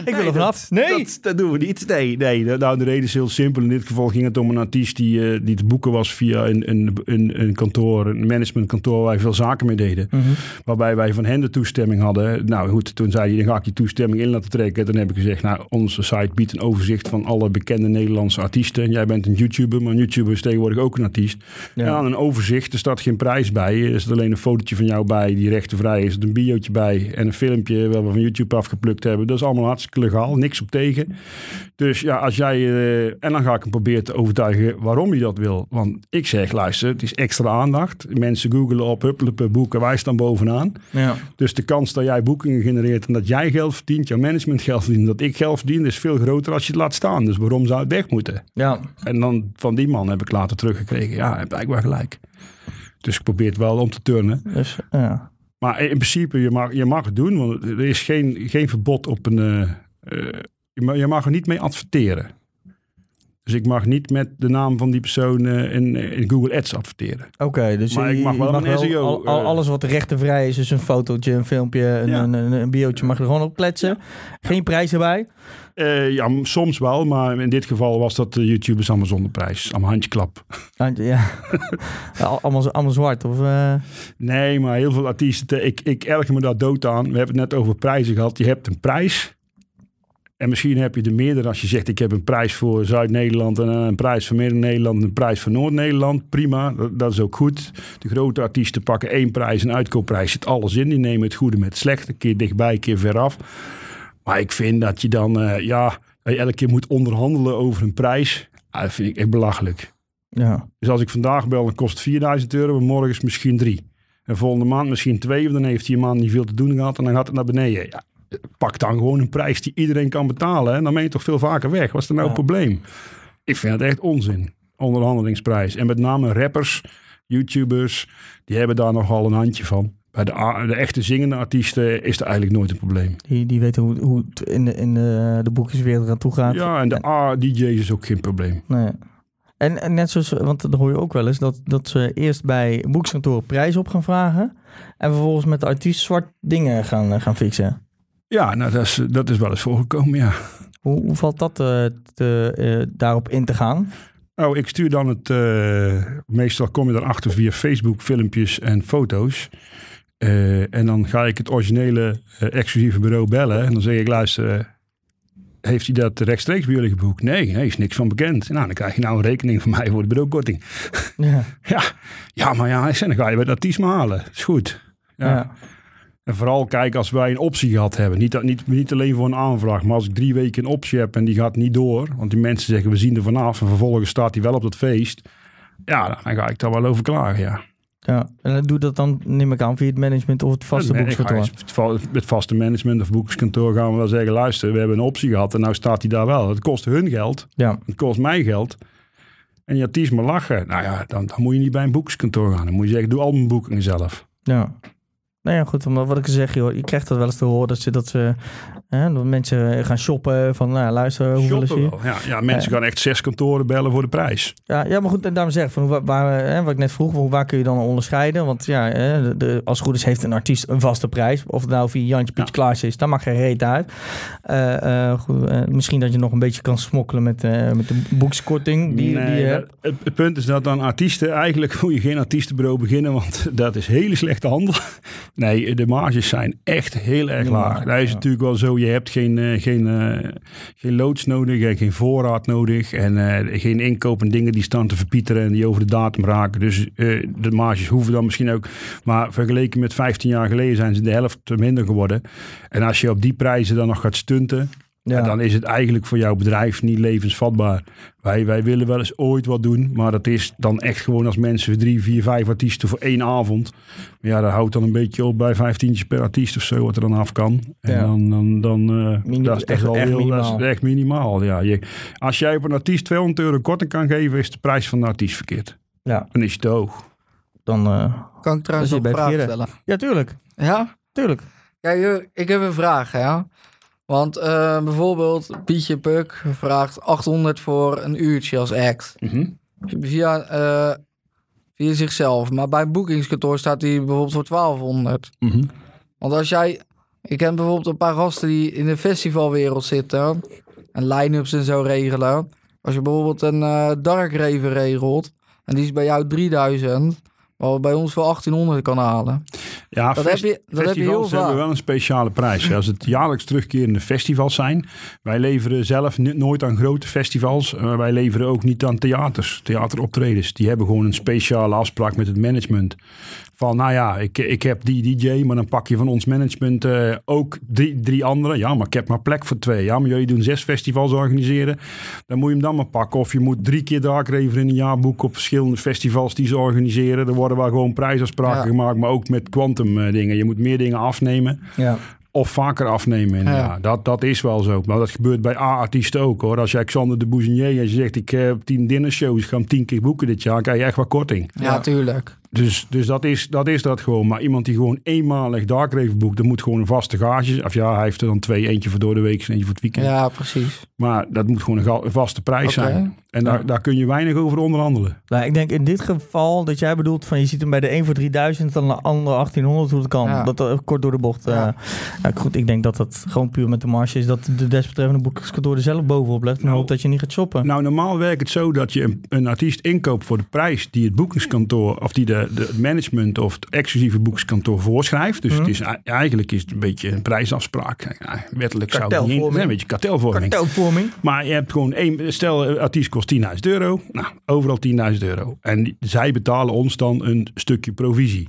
Ik wil er vanaf. Nee! Dat, dat doen we niet. Nee, nee. Nou, de reden is heel simpel. In dit geval ging het om een artiest die, eh, die te boeken was via een, een, een, een kantoor, een managementkantoor waar wij veel zaken mee deden. Mhm. Waarbij wij van hen de toestemming hadden. Nou goed, toen zei hij, dan ga ik je toestemming in laten trekken. Dan heb ik gezegd, nou, onze site biedt een overzicht van alle bekende Nederlandse artiesten. Jij bent een YouTuber, maar een YouTuber is tegenwoordig ook een artiest. Ja. En aan een overzicht, er staat geen prijs bij. Er zit alleen een fotootje van jou bij, die rechtenvrij is. Er een biootje bij en een filmpje wat we van YouTube afgeplukt hebben. Dat is allemaal hartstikke legaal, niks op tegen. Dus ja, als jij... eh, en dan ga ik hem proberen te overtuigen waarom je dat wil. Want ik zeg, luister, het is extra aandacht. Mensen googelen op huppelepe boeken, wij staan bovenaan. Ja. Dus de kans dat jij boekingen genereert en dat jij geld verdient, jouw management geld verdient, dat ik geld verdien, is veel groter als je het laat staan. Dus waarom zou het weg moeten? ja. En dan van die man heb ik later teruggekregen. Ja, hij wel gelijk. Dus ik probeer het wel om te turnen. Dus, ja. Maar in principe, je mag, je mag het doen, want er is geen, geen verbod op een... eh, je, mag, mag er niet mee adverteren. Dus ik mag niet met de naam van die persoon eh, in, in Google Ads adverteren. Oké, dus Maar je, ik mag wel een SEO, al, al- alles wat rechtenvrij is, dus een fotootje, een filmpje, een, Ja. een, een, een biootje, mag je er gewoon op kletsen. Geen prijs erbij. Eh, ja, soms wel, maar in dit geval was dat de YouTubers allemaal zonder prijs. Allemaal handjeklap. Handje, Ja. Al- allemaal, allemaal zwart. Of, eh, Nee, maar heel veel artiesten, ik, ik erger me daar dood aan. We hebben het net over prijzen gehad. Je hebt een prijs. En misschien heb je er meerdere als je zegt, ik heb een prijs voor Zuid-Nederland en een prijs voor Midden-Nederland en een prijs voor Noord-Nederland. Prima, dat, dat is ook goed. De grote artiesten pakken één prijs, een uitkoopprijs, zit alles in. Die nemen het goede met het slechte, een keer dichtbij, een keer veraf. Maar ik vind dat je dan, eh, ja, dat je elke keer moet onderhandelen over een prijs. Ah, dat vind ik echt belachelijk. ja. Dus als ik vandaag bel, dan kost het 4000 euro, en morgen is het misschien 3. En volgende maand misschien 2, of dan heeft hij een maand niet veel te doen gehad en dan gaat het naar beneden. Ja, pak dan gewoon een prijs die iedereen kan betalen. En dan ben je toch veel vaker weg. Wat is er nou Ja. het probleem? Ik vind het echt onzin. Onderhandelingsprijs. En met name rappers, YouTubers, die hebben daar nogal een handje van. Bij de, echte zingende artiesten is er eigenlijk nooit een probleem. Die, die weten hoe, hoe het in de, in de, de boekjeswereld aan toe gaat. Ja, en de A-DJ's is ook geen probleem. Nee. En, en net zoals, want dan hoor je ook wel eens dat, dat ze eerst bij boekskantoren prijs op gaan vragen. En vervolgens met de artiest zwart dingen gaan, gaan fixen. Ja, nou, dat is, dat is wel eens voorgekomen, ja. Hoe, hoe valt dat eh, te, eh, daarop in te gaan? Nou, ik stuur dan het. eh, meestal kom je erachter via Facebook, filmpjes en foto's. Eh, en dan ga ik het originele eh, exclusieve bureau bellen. En dan zeg ik: luister, eh, heeft hij dat rechtstreeks bij jullie geboekt? Nee, nee, is niks van bekend. Nou, dan krijg je nou een rekening van mij voor de bureaukorting. Ja. Ja, ja maar ja, dan ga je bij dat maar halen. Is goed. Ja. Ja. En vooral kijk als wij een optie gehad hebben. Niet, dat- niet, niet alleen voor een aanvraag, maar als ik drie weken een optie heb en die gaat niet door. Want die mensen zeggen we zien er vanaf en vervolgens staat hij wel op dat feest. Ja, dan ga ik daar wel over klagen, ja. Ja. En doe dat dan, neem ik aan, via het management of het vaste Nee, boekskantoor. Met vaste management of boekingskantoor gaan we wel zeggen, luister, we hebben een optie gehad en nou staat hij daar wel. Het kost hun geld, Ja. het kost mij geld. en die artiest maar lachen. Nou ja, dan, dan moet je niet bij een boekingskantoor gaan. Dan moet je zeggen, doe al mijn boekingen zelf. Ja. Nou ja, goed, omdat wat ik zeg, joh, je krijgt dat wel eens te horen dat ze dat ze hè, dat mensen gaan shoppen van, nou, luister, hoeveel is Shoppen hier? wel. Ja, ja, mensen gaan echt zes kantoren bellen voor de prijs. Ja, ja, maar goed, en daarom zeg ik, van, waar, waar, hè, wat ik net vroeg, waar kun je dan onderscheiden? Want ja, hè, de, als het goed is heeft een artiest een vaste prijs. Of het nou via Jantje Pietje Klaas is, daar mag geen reet uit. Eh, eh, goed, eh, misschien dat je nog een beetje kan smokkelen met, met de boekskorting die, Nee, die je dat- hebt. het, het punt is dat dan artiesten, eigenlijk moet je geen artiestenbureau beginnen, want dat is hele slechte handel. Nee, de marges zijn echt heel erg laag. Dat is ja. natuurlijk wel zo, je hebt geen, eh, geen, eh, geen loods nodig en geen voorraad nodig en eh, geen inkoop en dingen die staan te verpieteren en die over de datum raken. Dus de marges hoeven dan misschien ook, maar vergeleken met 15 jaar geleden zijn ze de helft minder geworden. En als je op die prijzen dan nog gaat stunten, Ja. ja. dan is het eigenlijk voor jouw bedrijf niet levensvatbaar. Wij, wij willen wel eens ooit wat doen, maar dat is dan echt gewoon als mensen drie, vier, vijf artiesten voor één avond. Maar ja, dat houdt dan een beetje op bij vijftientjes per artiest of zo, wat er dan af kan. En Ja. dan, dan, dan eh, dat is echt- wel heel, dat minimaal. is echt minimaal. Ja. Je, als jij op een artiest 200 euro korting kan geven, is de prijs van de artiest verkeerd. ja, Dan is het te hoog. dan... eh, Kan ik trouwens nog een vraag stellen? ja, tuurlijk. Ja? Tuurlijk. Kijk, joh, ik heb een vraag, ja. Want eh, bijvoorbeeld Pietje Puk vraagt 800 voor een uurtje als act. Via, eh, via zichzelf. Maar bij een boekingskantoor staat hij bijvoorbeeld voor 1200. Mhm. Want als jij... Ik ken bijvoorbeeld een paar gasten die in de festivalwereld zitten. En line-ups en zo regelen. Als je bijvoorbeeld een eh dark regelt. En die is bij jou 3000. Wat bij ons voor 1800 kan halen. Ja, Dat heb je- dat heb je heel hebben wel een speciale prijs. Als het jaarlijks terugkerende festivals zijn. Wij leveren zelf nooit aan grote festivals. maar wij leveren ook niet aan theaters, theateroptredens. Die hebben gewoon een speciale afspraak met het management. Van, nou ja, ik, ik heb die DJ, maar dan pak je van ons management eh, ook drie, drie andere. Ja, maar ik heb maar plek voor twee. Ja, maar jullie doen zes festivals organiseren. Dan moet je hem dan maar pakken. Of je moet drie keer Darkraver in een jaar boeken op verschillende festivals die ze organiseren. Er worden wel gewoon prijsafspraken Ja. gemaakt, maar ook met quantum eh, dingen. Je moet meer dingen afnemen. Ja. Of vaker afnemen. En Ja. ja. dat, dat is wel zo. Maar dat gebeurt bij A-artiesten ook hoor. Als jij Xander de Bouzinier, als je zegt ik heb tien dinnershows, ik ga hem tien keer boeken dit jaar, krijg je echt wat korting. Ja, tuurlijk. Dus, dus dat, is, dat is dat gewoon. Maar iemand die gewoon eenmalig Darkraven boekt, dat moet gewoon een vaste gage. Of ja, hij heeft er dan twee. Eentje voor door de week en eentje voor het weekend. Ja, precies. Maar dat moet gewoon een, ga- een vaste prijs Oké. zijn. En daar, daar kun je weinig over onderhandelen. Nou, ik denk in dit geval dat jij bedoelt van je ziet hem bij de een voor 3000 dan de andere 1800 hoe het kan. Ja. Dat kort door de bocht. eh, Ja. goed, ik denk dat dat gewoon puur met de marge is dat de desbetreffende boekingskantoor er zelf bovenop legt en Nou, hoopt dat je niet gaat shoppen. Nou, normaal werkt het zo dat je een, een artiest inkoopt voor de prijs die het boekingskantoor of die de het management of het exclusieve boekingskantoor voorschrijft. Dus Mhm. het is, eigenlijk is het een beetje een prijsafspraak. Ja, wettelijk zou het niet een beetje kartelvorming. Kartelvorming. Maar je hebt gewoon één, stel een artiest kost 10.000 euro. Nou, overal 10.000 euro. En zij betalen ons dan een stukje provisie.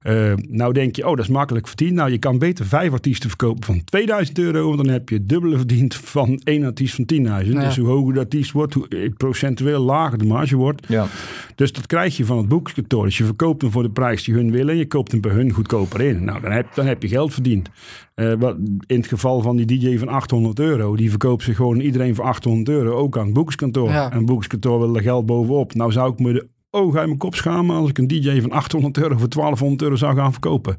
Eh, nou denk je, oh dat is makkelijk verdiend. Nou, je kan beter vijf artiesten verkopen van 2000 euro. Want dan heb je dubbele verdiend van één artiest van 10.000. Ja. Dus hoe hoger de artiest wordt, hoe eh, procentueel lager de marge wordt. Ja. Dus dat krijg je van het boekingskantoor. Dus je verkoopt hem voor de prijs die hun willen. Je koopt hem bij hun goedkoper in. Nou, dan heb, dan heb je geld verdiend. Eh, wat, in het geval van die DJ van 800 euro. Die verkoopt zich gewoon iedereen voor 800 euro. Ook aan het boekingskantoor. Ja. En het boekingskantoor wil er geld bovenop. Nou zou ik me de ogen uit mijn kop schamen... als ik een DJ van 800 euro voor 1200 euro zou gaan verkopen.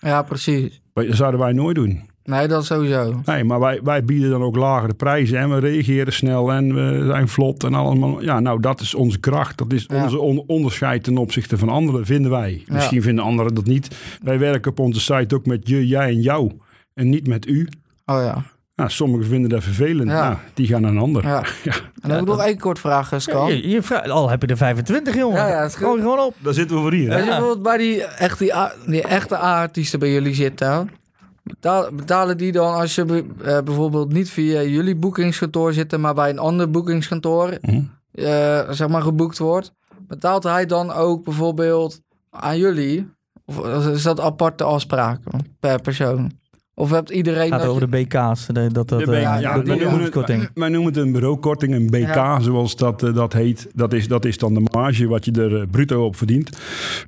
Ja, precies. Dat zouden wij nooit doen. Nee, dat sowieso. Nee, maar wij, wij bieden dan ook lagere prijzen en we reageren snel en we zijn vlot en allemaal. Ja, nou, dat is onze kracht. Dat is Ja. onze on- onderscheid ten opzichte van anderen, vinden wij. Ja. Misschien vinden anderen dat niet. Wij werken op onze site ook met je, jij en jou en niet met u. Oh ja. Nou, sommigen vinden dat vervelend. Ja. Nou, die gaan naar een ander. ja. Ja. En dan heb ik nog één kort vraag, eh, Scan. Je, je vraagt, al heb je er 25, jongen. Ja, ja, is goed. Gewoon, gewoon op. Daar zitten we voor hier. Als je bijvoorbeeld bij die, echt die, die echte A-artiesten bij jullie zitten, betalen die dan als je eh, bijvoorbeeld niet via jullie boekingskantoor zit, maar bij een ander boekingskantoor Hm. eh, zeg maar geboekt wordt, betaalt hij dan ook bijvoorbeeld aan jullie? Of is dat aparte afspraken per persoon? Of hebt iedereen... gaat over je- de BK's. de- Dat, dat, De BK, eh, ja, ja, de wij, noemen beroepskorting. het, wij noemen het een bureaukorting, een BK, Ja. zoals dat, eh, dat heet. Dat is, dat is dan de marge wat je er eh, bruto op verdient.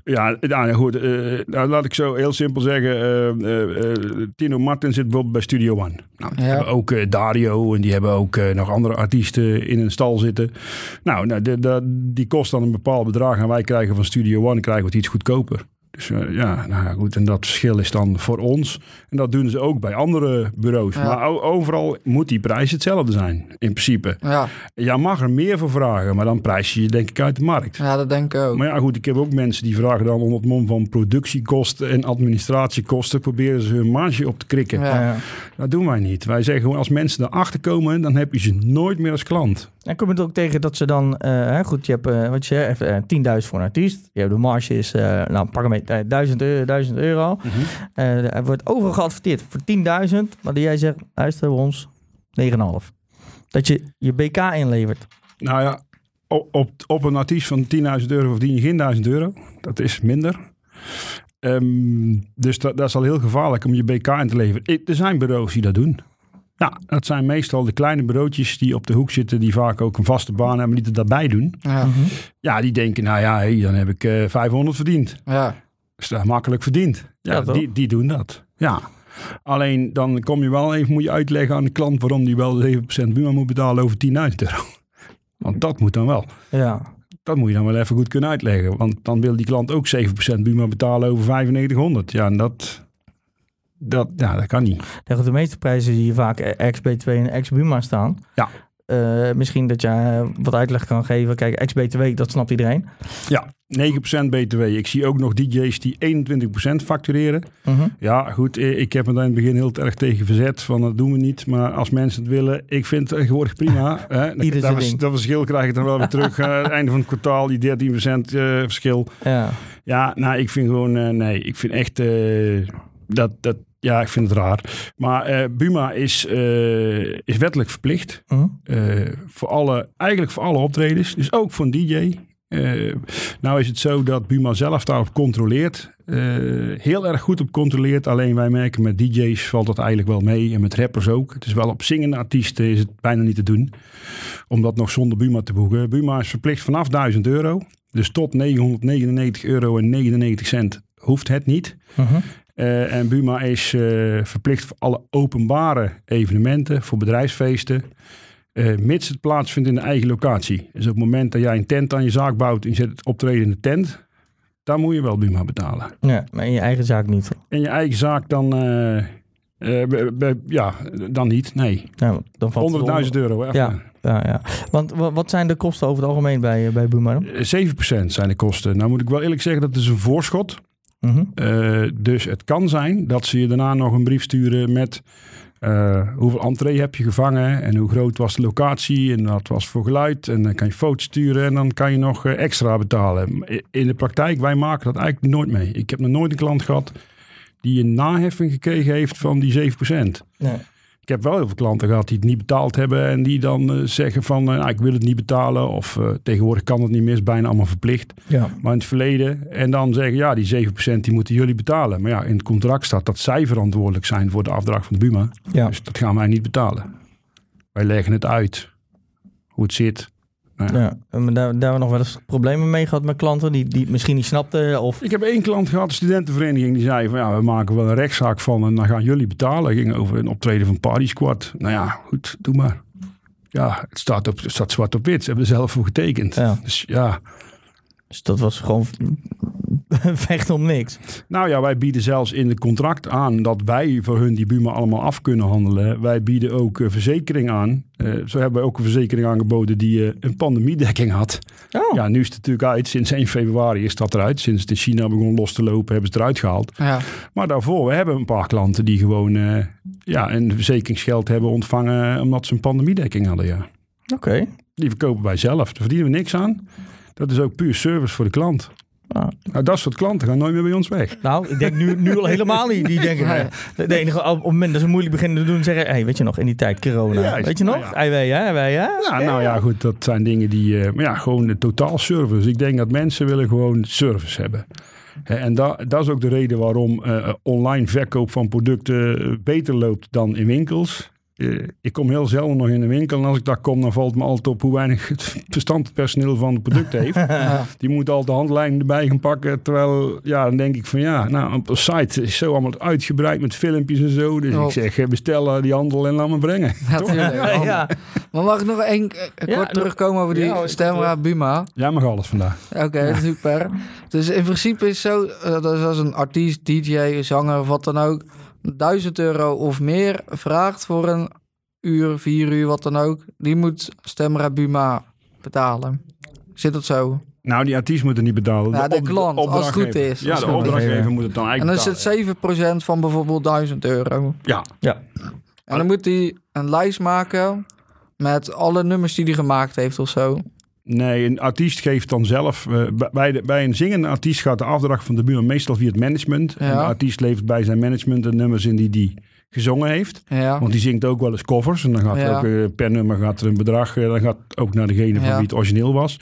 Ja, nou, goed, nou, laat ik zo heel simpel zeggen. eh, eh, eh, Tino Martin zit bijvoorbeeld bij Studio One. Nou, Ja. hebben ook Dario en die hebben ook nog andere artiesten in een stal zitten. Nou, nou de, de- die kost dan een bepaald bedrag en wij krijgen van Studio One krijgen we het iets goedkoper. Dus eh, ja, nou ja, goed. En dat verschil is dan voor ons. En dat doen ze ook bij andere bureaus. Ja. Maar overal moet die prijs hetzelfde zijn, in principe. Ja, Ja, mag er meer voor vragen, maar dan prijs je je denk ik uit de markt. ja, dat denk ik ook. Maar ja, goed, ik heb ook mensen die vragen dan onder het mom van productiekosten en administratiekosten, proberen ze hun marge op te krikken. Ja. Ja. Dat doen wij niet. Wij zeggen gewoon, als mensen erachter komen, dan heb je ze nooit meer als klant. En kom je er ook tegen dat ze dan, eh, goed, je hebt, eh, wat je even, eh, 10.000 voor een artiest. Je hebt de marge is, nou pak hem mee, eh, 1000 euro. 1000 euro. Eh, er wordt overal geadverteerd voor 10.000, maar jij zegt, luister ons, 9,5. Dat je je BK inlevert. Nou ja, op, op, op een artiest van 10.000 euro verdien je geen 1000 euro. Dat is minder. Ehm, dus dat, dat is al heel gevaarlijk om je BK in te leveren. Er zijn bureaus die dat doen. Nou, dat zijn meestal de kleine bureautjes die op de hoek zitten, die vaak ook een vaste baan hebben, die er daarbij doen. Ja, Ja, die denken, nou ja, hey, dan heb ik eh 500 verdiend. ja, is dat makkelijk verdiend. Ja, die, die doen dat. Ja. Alleen dan kom je wel even, moet je uitleggen aan de klant waarom die wel 7% Buma moet betalen over 10.000 euro. Want dat moet dan wel. Ja. Dat moet je dan wel even goed kunnen uitleggen. Want dan wil die klant ook 7% Buma betalen over 9500. Ja, en dat, dat, ja, dat kan niet. Goed, de meeste prijzen zie je vaak eh, XB2 en XBUMA staan. Ja. Eh, misschien dat je eh, wat uitleg kan geven. Kijk, XB2, dat snapt iedereen. Ja, 9% BTW. Ik zie ook nog DJ's die 21% factureren. Mhm. Ja, goed. eh, Ik heb me daar in het begin heel erg tegen verzet. Van dat doen we niet. Maar als mensen het willen, ik vind het tegenwoordig prima. Hè. Dat, vers- ding. dat verschil krijg ik dan wel weer terug. eh, aan het einde van het kwartaal, die 13% eh, verschil. Ja. Ja, nou, ik vind gewoon, eh, nee, ik vind echt eh, dat, dat, ja, ik vind het raar. Maar eh, Buma is, eh, is wettelijk verplicht. Eh, voor alle, eigenlijk voor alle optredens. Dus ook voor een DJ. Nou is het zo dat Buma zelf daarop controleert. heel erg goed op controleert. Alleen wij merken met DJ's valt dat eigenlijk wel mee. En met rappers ook. Het is wel op zingende artiesten is het bijna niet te doen. Om dat nog zonder Buma te boeken. Buma is verplicht vanaf 1000 euro. Dus tot 999 euro en 99 cent hoeft het niet. Mhm. Eh, en Buma is eh, verplicht voor alle openbare evenementen, voor bedrijfsfeesten, eh, mits het plaatsvindt in de eigen locatie. Dus op het moment dat jij een tent aan je zaak bouwt en je zet het optreden in de tent, dan moet je wel Buma betalen. ja, maar in je eigen zaak niet. In je eigen zaak dan, ja, dan niet, nee. Ja, dan valt het 100.000 euro. Echt. Ja. Ja, ja. Want wa- wat zijn de kosten over het algemeen bij, bij Buma? dan? Eh, 7% zijn de kosten. Nou moet ik wel eerlijk zeggen, dat is een voorschot. Mhm. Eh, dus het kan zijn dat ze je daarna nog een brief sturen met eh, hoeveel entree heb je gevangen en hoe groot was de locatie en wat was voor geluid. En dan kan je foto's sturen en dan kan je nog eh, extra betalen. In de praktijk, wij maken dat eigenlijk nooit mee. Ik heb nog nooit een klant gehad die een naheffing gekregen heeft van die 7%. Nee. Ik heb wel heel veel klanten gehad die het niet betaald hebben en die dan eh, zeggen van eh, nou, ik wil het niet betalen of eh, tegenwoordig kan het niet meer, is bijna allemaal verplicht. Ja. Maar in het verleden. En dan zeggen, ja, die 7% die moeten jullie betalen. Maar ja, in het contract staat dat zij verantwoordelijk zijn voor de afdracht van de Buma. Ja. Dus dat gaan wij niet betalen. Wij leggen het uit. Hoe het zit. Ja, maar daar, daar hebben we nog wel eens problemen mee gehad met klanten die, die het misschien niet snapten. Of... Ik heb één klant gehad, een studentenvereniging, die zei van ja, we maken wel een rechtszaak van en dan gaan jullie betalen. ging over een optreden van Party Squad. Nou ja, goed, doe maar. Ja, het staat, op, het staat zwart op wit. Ze hebben er zelf voor getekend. Ja. Dus ja, Dus dat was gewoon vecht om niks. Nou ja, wij bieden zelfs in het contract aan dat wij voor hun die Buma allemaal af kunnen handelen. Wij bieden ook eh, verzekering aan. Eh, zo hebben wij ook een verzekering aangeboden die eh, een pandemiedekking had. Oh, Ja, nu is het natuurlijk uit. Sinds 1 februari is dat eruit. Sinds het in China begon los te lopen, hebben ze het eruit gehaald. Ja, Maar daarvoor, we hebben een paar klanten die gewoon eh, ja, een verzekeringsgeld hebben ontvangen omdat ze een pandemiedekking hadden. Ja. oké. Die verkopen wij zelf. Daar verdienen we niks aan. Dat is ook puur service voor de klant. Ah. Nou, dat soort klanten gaan nooit meer bij ons weg. Nou, ik denk nu, nu al helemaal niet. Die denken, Nee. nee. de enige, op het moment dat ze moeilijk beginnen te doen, zeggen, hey, weet je nog, in die tijd corona. Weet je nog? nou ja. Ei, wij, hè? Wij, hè? Ja, nou ja, goed, dat zijn dingen die, eh, maar ja, gewoon de totaal service. Ik denk dat mensen willen gewoon service hebben. Hè, En da, dat is ook de reden waarom eh, online verkoop van producten eh, beter loopt dan in winkels. Eh, ik kom heel zelden nog in een winkel en als ik daar kom, dan valt me altijd op hoe weinig het verstand het personeel van het product heeft. Ja. Die moet al de handleiding erbij gaan pakken. Terwijl, ja, dan denk ik van ja, nou, op een site is zo allemaal uitgebreid met filmpjes en zo. Dus ik zeg, eh, bestel eh, die handel en laat me brengen. Natuurlijk. Ja, ja. Maar mag ik nog één Ja, kort terugkomen over die ja, Stemra Buma? Jij mag alles vandaag. Oké, super. Dus in principe is zo, dat is als een artiest, DJ, zanger of wat dan ook, 1000 euro of meer vraagt voor een uur, vier uur, wat dan ook, die moet Stemra Buma betalen. Zit dat zo? Nou, die artiest moet er niet betalen. Ja, de op- klant, als het opdrachtgever. goed is. Ja, de opdrachtgever moet het dan En eigenlijk dan is het betalen. 7% van bijvoorbeeld 1000 euro. Ja, Ja. En dan moet hij een lijst maken met alle nummers die hij gemaakt heeft of zo. Nee, een artiest geeft dan zelf... eh, bij- bij, de, bij een zingende artiest gaat de afdracht van de buurman meestal via het management. En de artiest levert bij zijn management de nummers in die die gezongen heeft. Ja. Want die zingt ook wel eens covers. En dan gaat er Ja. ook eh, per nummer gaat er een bedrag. eh, dan gaat ook naar degene van Ja. wie het origineel was.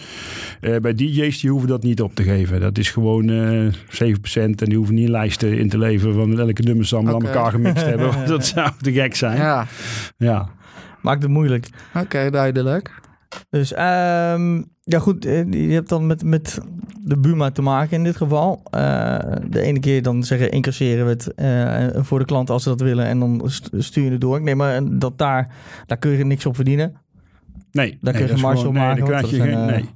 Eh, bij DJ's die hoeven dat niet op te geven. Dat is gewoon eh 7%. En die hoeven niet lijsten in te leveren van welke nummers ze allemaal Oké. aan elkaar gemixt hebben. Want dat zou te gek zijn. Ja. Ja, Maakt het moeilijk. oké, duidelijk. Dus ehm, ja goed, eh, je hebt dan met, met de Buma te maken in dit geval. Eh, de ene keer dan zeggen incasseren we het eh, voor de klant als ze dat willen en dan st- stuur je het door. Nee, maar dat daar, daar kun je niks op verdienen. Nee, Daar kun je nee, geen marge op nee, maken, dan want krijg je geen. zijn, Nee.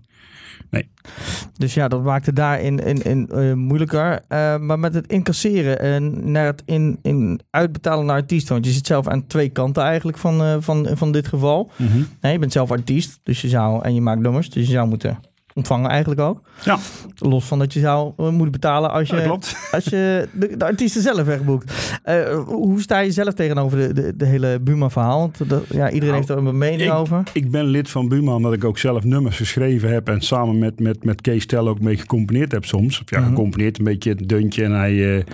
Dus ja, dat maakt het daarin in, in, eh, moeilijker. Eh, maar met het incasseren en naar het in, in uitbetalen naar artiesten. Want je zit zelf aan twee kanten eigenlijk van, eh, van, van dit geval. Mhm. Nee, je bent zelf artiest, dus je zou, en je maakt nummers, dus je zou moeten ontvangen eigenlijk ook. Ja. Los van dat je zou eh, moeten betalen als je, klopt. als je de, de artiesten zelf wegboekt. Eh, hoe sta je zelf tegenover de, de, de hele Buma-verhaal? Want dat, ja, iedereen Nou, heeft er een mening ik- over. Ik ben lid van Buma omdat ik ook zelf nummers geschreven heb. En samen met, met, met Kees Tel ook mee gecomponeerd heb soms. Of ja, Mhm. gecomponeerd een beetje het deuntje. En hij, eh,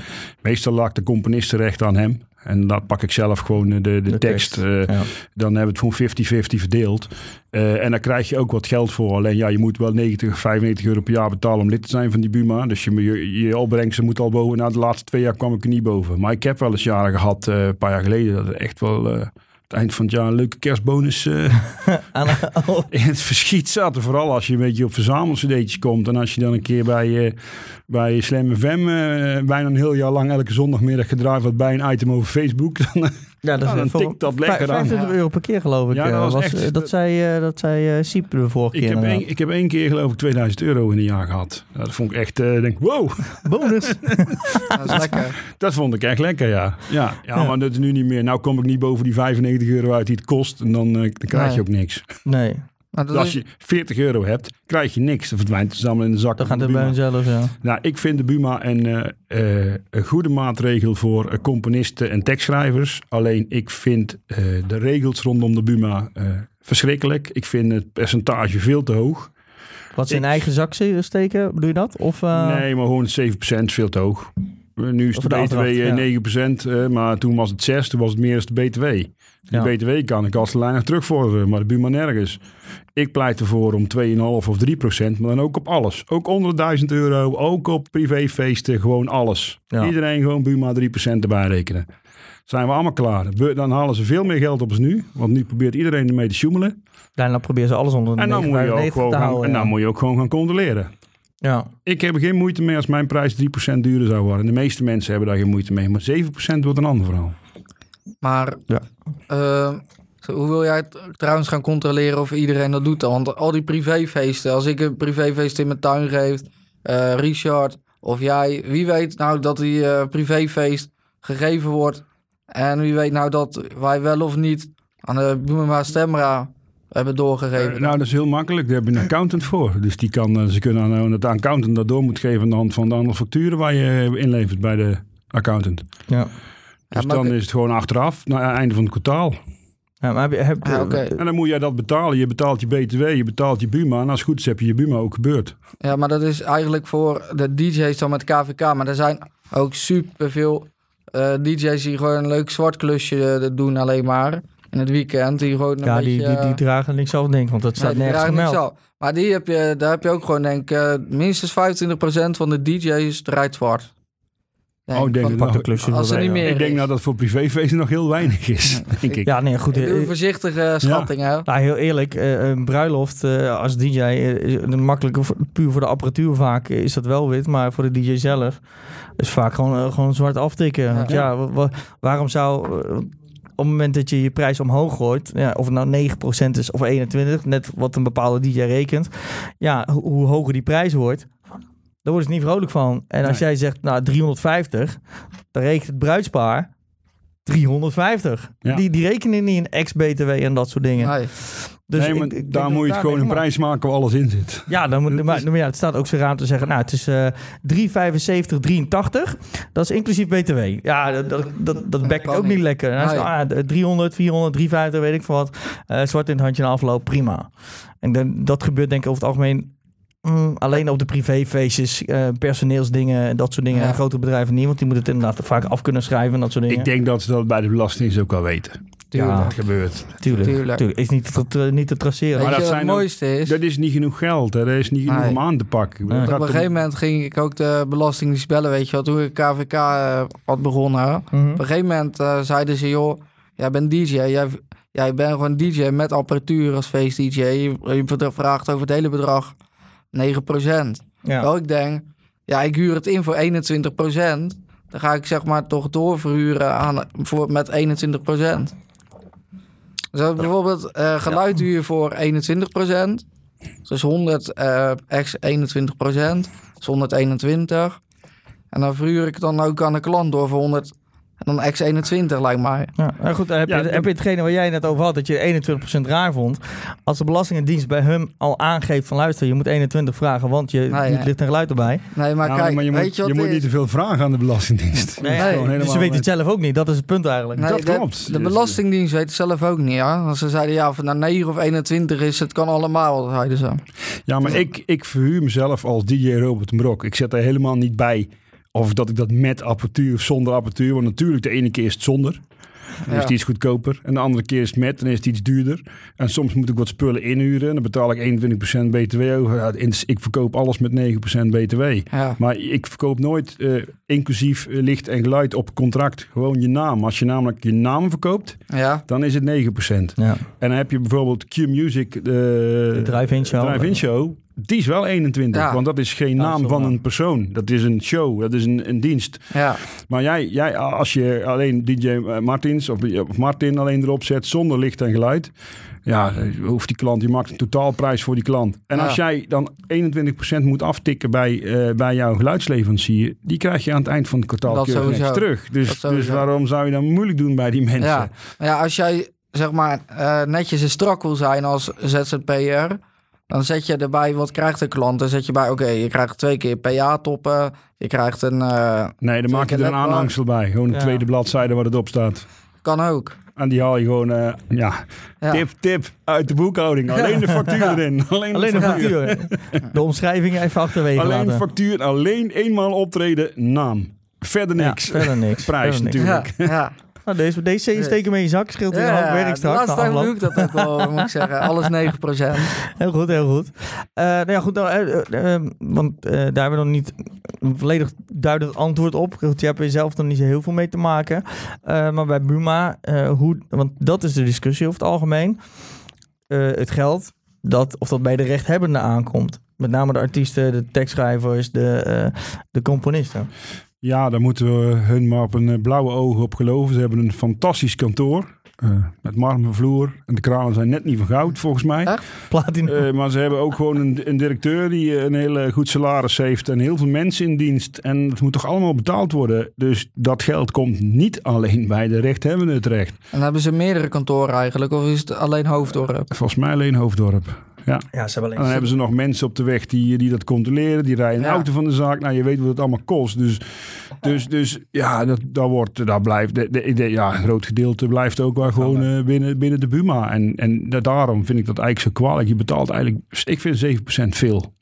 meestal lag de componist recht aan hem. En daar pak ik zelf gewoon eh, de, de, De tekst. tekst, eh, ja. Dan hebben we het gewoon 50-50 verdeeld. Eh, en dan krijg je ook wat geld voor. Alleen ja, je moet wel 90, 95 euro per jaar betalen om lid te zijn van die Buma. Dus je, je, je opbrengsten moet al boven. Na de laatste twee jaar kwam ik er niet boven. Maar ik heb wel eens jaren gehad, eh, een paar jaar geleden, dat het echt wel... het eind van het jaar een leuke kerstbonus eh, oh, in het verschiet zaten. Vooral als je een beetje op verzamelcd'tjes komt. En als je dan een keer bij, eh bij Slam FM eh, bijna een heel jaar lang elke zondagmiddag gedraaid wordt bij een item over Facebook. Dan, ja, dat Ja, dan voor- tikt dat lekker vijf- aan. 25 euro per keer geloof ik. Ja, dat eh, was echt- dat, zei, eh, dat zei eh Siep de vorige ik, keer. heb ik heb één keer geloof ik 2000 euro in een jaar gehad. Ja, dat vond ik echt, eh denk wow, Bonus. Dat is lekker. dat vond ik echt lekker ja. Ja, ja, maar dat is nu niet meer. Nou kom ik niet boven die 95 euro uit die het kost. En dan, eh, dan krijg je ook niks. nee, Maar dat als je 40 euro hebt, krijg je niks. Dan verdwijnt het allemaal in de zak. dat gaat de er bij Buma. hunzelf, ja. Nou, ik vind de Buma een, eh, eh, een goede maatregel voor eh, componisten en tekstschrijvers. Alleen ik vind eh, de regels rondom de Buma eh, verschrikkelijk. Ik vind het percentage veel te hoog. Wat ze in Ik- eigen zak ze- steken, bedoel je dat? Of, eh, nee, maar gewoon 7% is veel te hoog. Eh, Nu is de de BTW afdracht, eh, ja. 9%, eh, maar toen was het 6, toen was het meer de BTW. De Ja. BTW kan ik als de lijn nog terugvorderen, maar de Buma nergens. Ik pleit ervoor om 2,5 of 3%, maar dan ook op alles. Ook onder de 1000 euro, ook op privéfeesten, gewoon alles. Ja. Iedereen gewoon Buma 3% erbij rekenen. Zijn we allemaal klaar. Dan halen ze veel meer geld op als nu, want nu probeert iedereen ermee te sjoemelen. Daarna proberen ze alles onder de En dan, moet je ook 9,95 gewoon te gaan, en dan moet je ook gewoon gaan controleren. Ja. Ik heb er geen moeite mee als mijn prijs 3% duurder zou worden. De meeste mensen hebben daar geen moeite mee. Maar 7% wordt een ander verhaal. maar Ja. eh, hoe wil jij het trouwens gaan controleren of iedereen dat doet dan? Want al die privéfeesten, als ik een privéfeest in mijn tuin geef, eh, Richard of jij, wie weet nou dat die eh, privéfeest gegeven wordt en wie weet nou dat wij wel of niet aan de Boemema Stemra hebben doorgegeven. Eh, nou, dat is heel makkelijk. Daar heb je een accountant voor. Dus die kan, eh, ze kunnen aan de accountant dat door moet geven aan de hand van de andere facturen waar je eh, inlevert bij de accountant. Ja. Dus dan is het gewoon achteraf, na het einde van het kwartaal. Ja, maar heb je... Heb, oké. En dan moet jij dat betalen. Je betaalt je BTW, je betaalt je Buma. En als het goed is, heb je je Buma ook gebeurd. Ja, maar dat is eigenlijk voor de DJ's dan met KVK. Maar er zijn ook superveel eh DJ's die gewoon een leuk zwart klusje doen alleen maar. In het weekend. Die gewoon een Ja, beetje... die, die, die dragen niks af, denk ik, want dat staat nee, nergens gemeld. Maar die heb je, daar heb je ook gewoon, denk ik, eh, minstens 25% van de DJ's draait zwart. Denk Oh, ik denk Als er niet ja. meer Ik denk nou dat voor privéfeesten nog heel weinig is. denk ik. Ja, nee, goed. Een eh, voorzichtige schatting, hè. Nou, heel eerlijk, eh, een bruiloft eh, als DJ, is een makkelijke, voor- puur voor de apparatuur vaak is dat wel wit, maar voor de DJ zelf is vaak gewoon, gewoon zwart aftikken. Want ja, wa- wa- waarom zou het moment dat je je prijs omhoog gooit, ja, of het nou 9% is of 21%, net wat een bepaalde DJ rekent, ja, ho- hoe hoger die prijs wordt, daar worden ze niet vrolijk van. En als Nee. jij zegt, nou 350, dan rekent het bruidspaar 350. Ja. Die, die rekenen niet in ex-BTW en dat soort dingen. Nee. Dus nee, maar ik- ik denk daar moet je daar gewoon een prijs maken waar alles in zit. Ja, dan moet, maar, maar ja, het staat ook zo raar om te zeggen, nou, het is eh 375, 83. Dat is inclusief BTW. Ja, dat, dat, dat, ook niet niet. lekker. Zegt, ah, 300, 400, 350, weet ik veel wat. Eh, zwart in het handje en afloop, prima. En dan, dat gebeurt denk ik over het algemeen mm, alleen op de privéfeestjes, eh, personeelsdingen en dat soort dingen. Ja. En grote bedrijven niet, want die moeten het inderdaad vaak af kunnen schrijven en dat soort dingen. Ik denk dat ze dat bij de Belastingdienst ook wel weten. Tuurlijk. Ja. Dat gebeurt. tuurlijk, tuurlijk. tuurlijk. Is niet te, tra- niet te traceren. Weet Maar je dat wat het zijn ook- mooiste is? Dat is niet genoeg geld. Hè. Dat is niet genoeg Nee. om aan te pakken. Nee. Op een gegeven moment ging ik ook de belastingdienst bellen, weet je wel, toen ik KVK eh, had begonnen. Mhm. Op een gegeven moment eh, zeiden ze, joh, jij bent DJ, jij, jij bent gewoon DJ met apparatuur als feest-DJ. Je, je vraagt over het hele bedrag 9%. Ja. Wel, ik denk, ja, ik huur het in voor 21%. Dan ga ik zeg maar toch doorverhuren aan, voor, met 21%. Dus bijvoorbeeld eh, geluid huur je voor 21%. Dus 100 eh ex 21%. Dus 121. En dan verhuur ik dan ook aan de klant door voor 100 en dan ex 21 lijkt mij. Ja, nou goed, heb, Ja, je, heb je hetgene waar jij net over had, dat je 21% raar vond. Als de Belastingdienst bij hem al aangeeft van luister, je moet 21 vragen, want je Nee, niet nee. licht en geluid erbij. Nee, maar Nou, kijk, maar je weet moet, je wat je het moet niet te veel vragen aan de Belastingdienst. Nee, dus ze weten het zelf ook niet, dat is het punt eigenlijk. Nee, dat de- klopt. De Dus- Belastingdienst weet het zelf ook niet, ja. Als ze zeiden, ja, of het nou 9 of 21 is, het kan allemaal, zeiden ze. Ja, maar ik, ik verhuur mezelf als DJ Robert Brok. Ik zet er helemaal niet bij of dat ik dat met apparatuur of zonder apparatuur. Want natuurlijk, de ene keer is het zonder. Dan is het iets goedkoper. En de andere keer is het met, dan is het iets duurder. En soms moet ik wat spullen inhuren. En dan betaal ik 21% BTW over. Ja, ik verkoop alles met 9% BTW. Ja, Maar ik verkoop nooit eh, inclusief eh, licht en geluid op contract. Gewoon je naam. Als je namelijk je naam verkoopt, ja. dan is het 9%. Ja. En dan heb je bijvoorbeeld Q-Music, de, De drive-in show. drive-in show. Die is wel 21, Ja. want dat is geen naam van een persoon. Dat is een show, dat is een, een dienst. ja. Maar jij, jij, als je alleen DJ Martins of, of Martin alleen erop zet zonder licht en geluid... Ja, hoeft die klant, je maakt een totaalprijs voor die klant. En Ja. als jij dan 21% moet aftikken bij, eh, bij jouw geluidsleverancier... die krijg je aan het eind van het kwartaal terug. Dat Dus, dus waarom zou je dan moeilijk doen bij die mensen? Ja. Ja, als jij zeg maar eh, netjes en strak wil zijn als ZZP'er, dan zet je erbij wat krijgt de klant. Dan zet je bij, oké, je krijgt twee keer PA-toppen, je krijgt een, eh, Nee, dan maak je er een aanhangsel bij. Gewoon een Ja. tweede bladzijde waar het op staat. kan ook. En die haal je gewoon, eh, ja, Ja. tip, tip, uit de boekhouding. Alleen de factuur erin. Alleen, Alleen de de factuur. factuur. De omschrijving even achterwege Alleen laten. factuur, alleen eenmaal optreden, naam. Verder Ja, niks. verder niks. Prijs Verder niks. natuurlijk. Ja, ja. Nou, deze, deze steken mee in je zak, scheelt in hoop werk de straks. laatste doe ik dat ook wel, moet ik zeggen. Alles 9%. Heel goed, heel goed. Eh nou ja, goed, nou, eh, eh, eh, want daar hebben we nog niet een volledig duidelijk antwoord op. Goed, je hebt er zelf nog niet zo heel veel mee te maken. Maar bij Buma, hoe, want dat is de discussie over het algemeen. Het geld, dat, of dat bij de rechthebbenden aankomt. Met name de artiesten, de tekstschrijvers, de, de componisten. Ja, daar moeten we hun maar op een eh, blauwe ogen op geloven. Ze hebben een fantastisch kantoor. eh, met marmervloer. En de kranen zijn net niet van goud, volgens mij. Echt? Platinum. Eh, maar ze hebben ook gewoon een, een directeur die een heel goed salaris heeft en heel veel mensen in dienst. En het moet toch allemaal betaald worden. Dus dat geld komt niet alleen bij de rechthebbenden terecht. En hebben ze meerdere kantoren eigenlijk, of is het alleen Hoofddorp? Volgens mij alleen Hoofddorp. Ja. Ja, ze hebben En dan hebben ze nog mensen op de weg die, die dat controleren. Die rijden een Ja. auto van de zaak. Nou, je weet wat het allemaal kost. Dus, dus, dus ja, dat, dat wordt, daar blijft, de, de, de- ja, een groot gedeelte blijft ook wel gewoon eh, binnen, binnen de Buma. En, en da- daarom vind ik dat eigenlijk zo kwalijk. Je betaalt eigenlijk, ik vind 7% veel.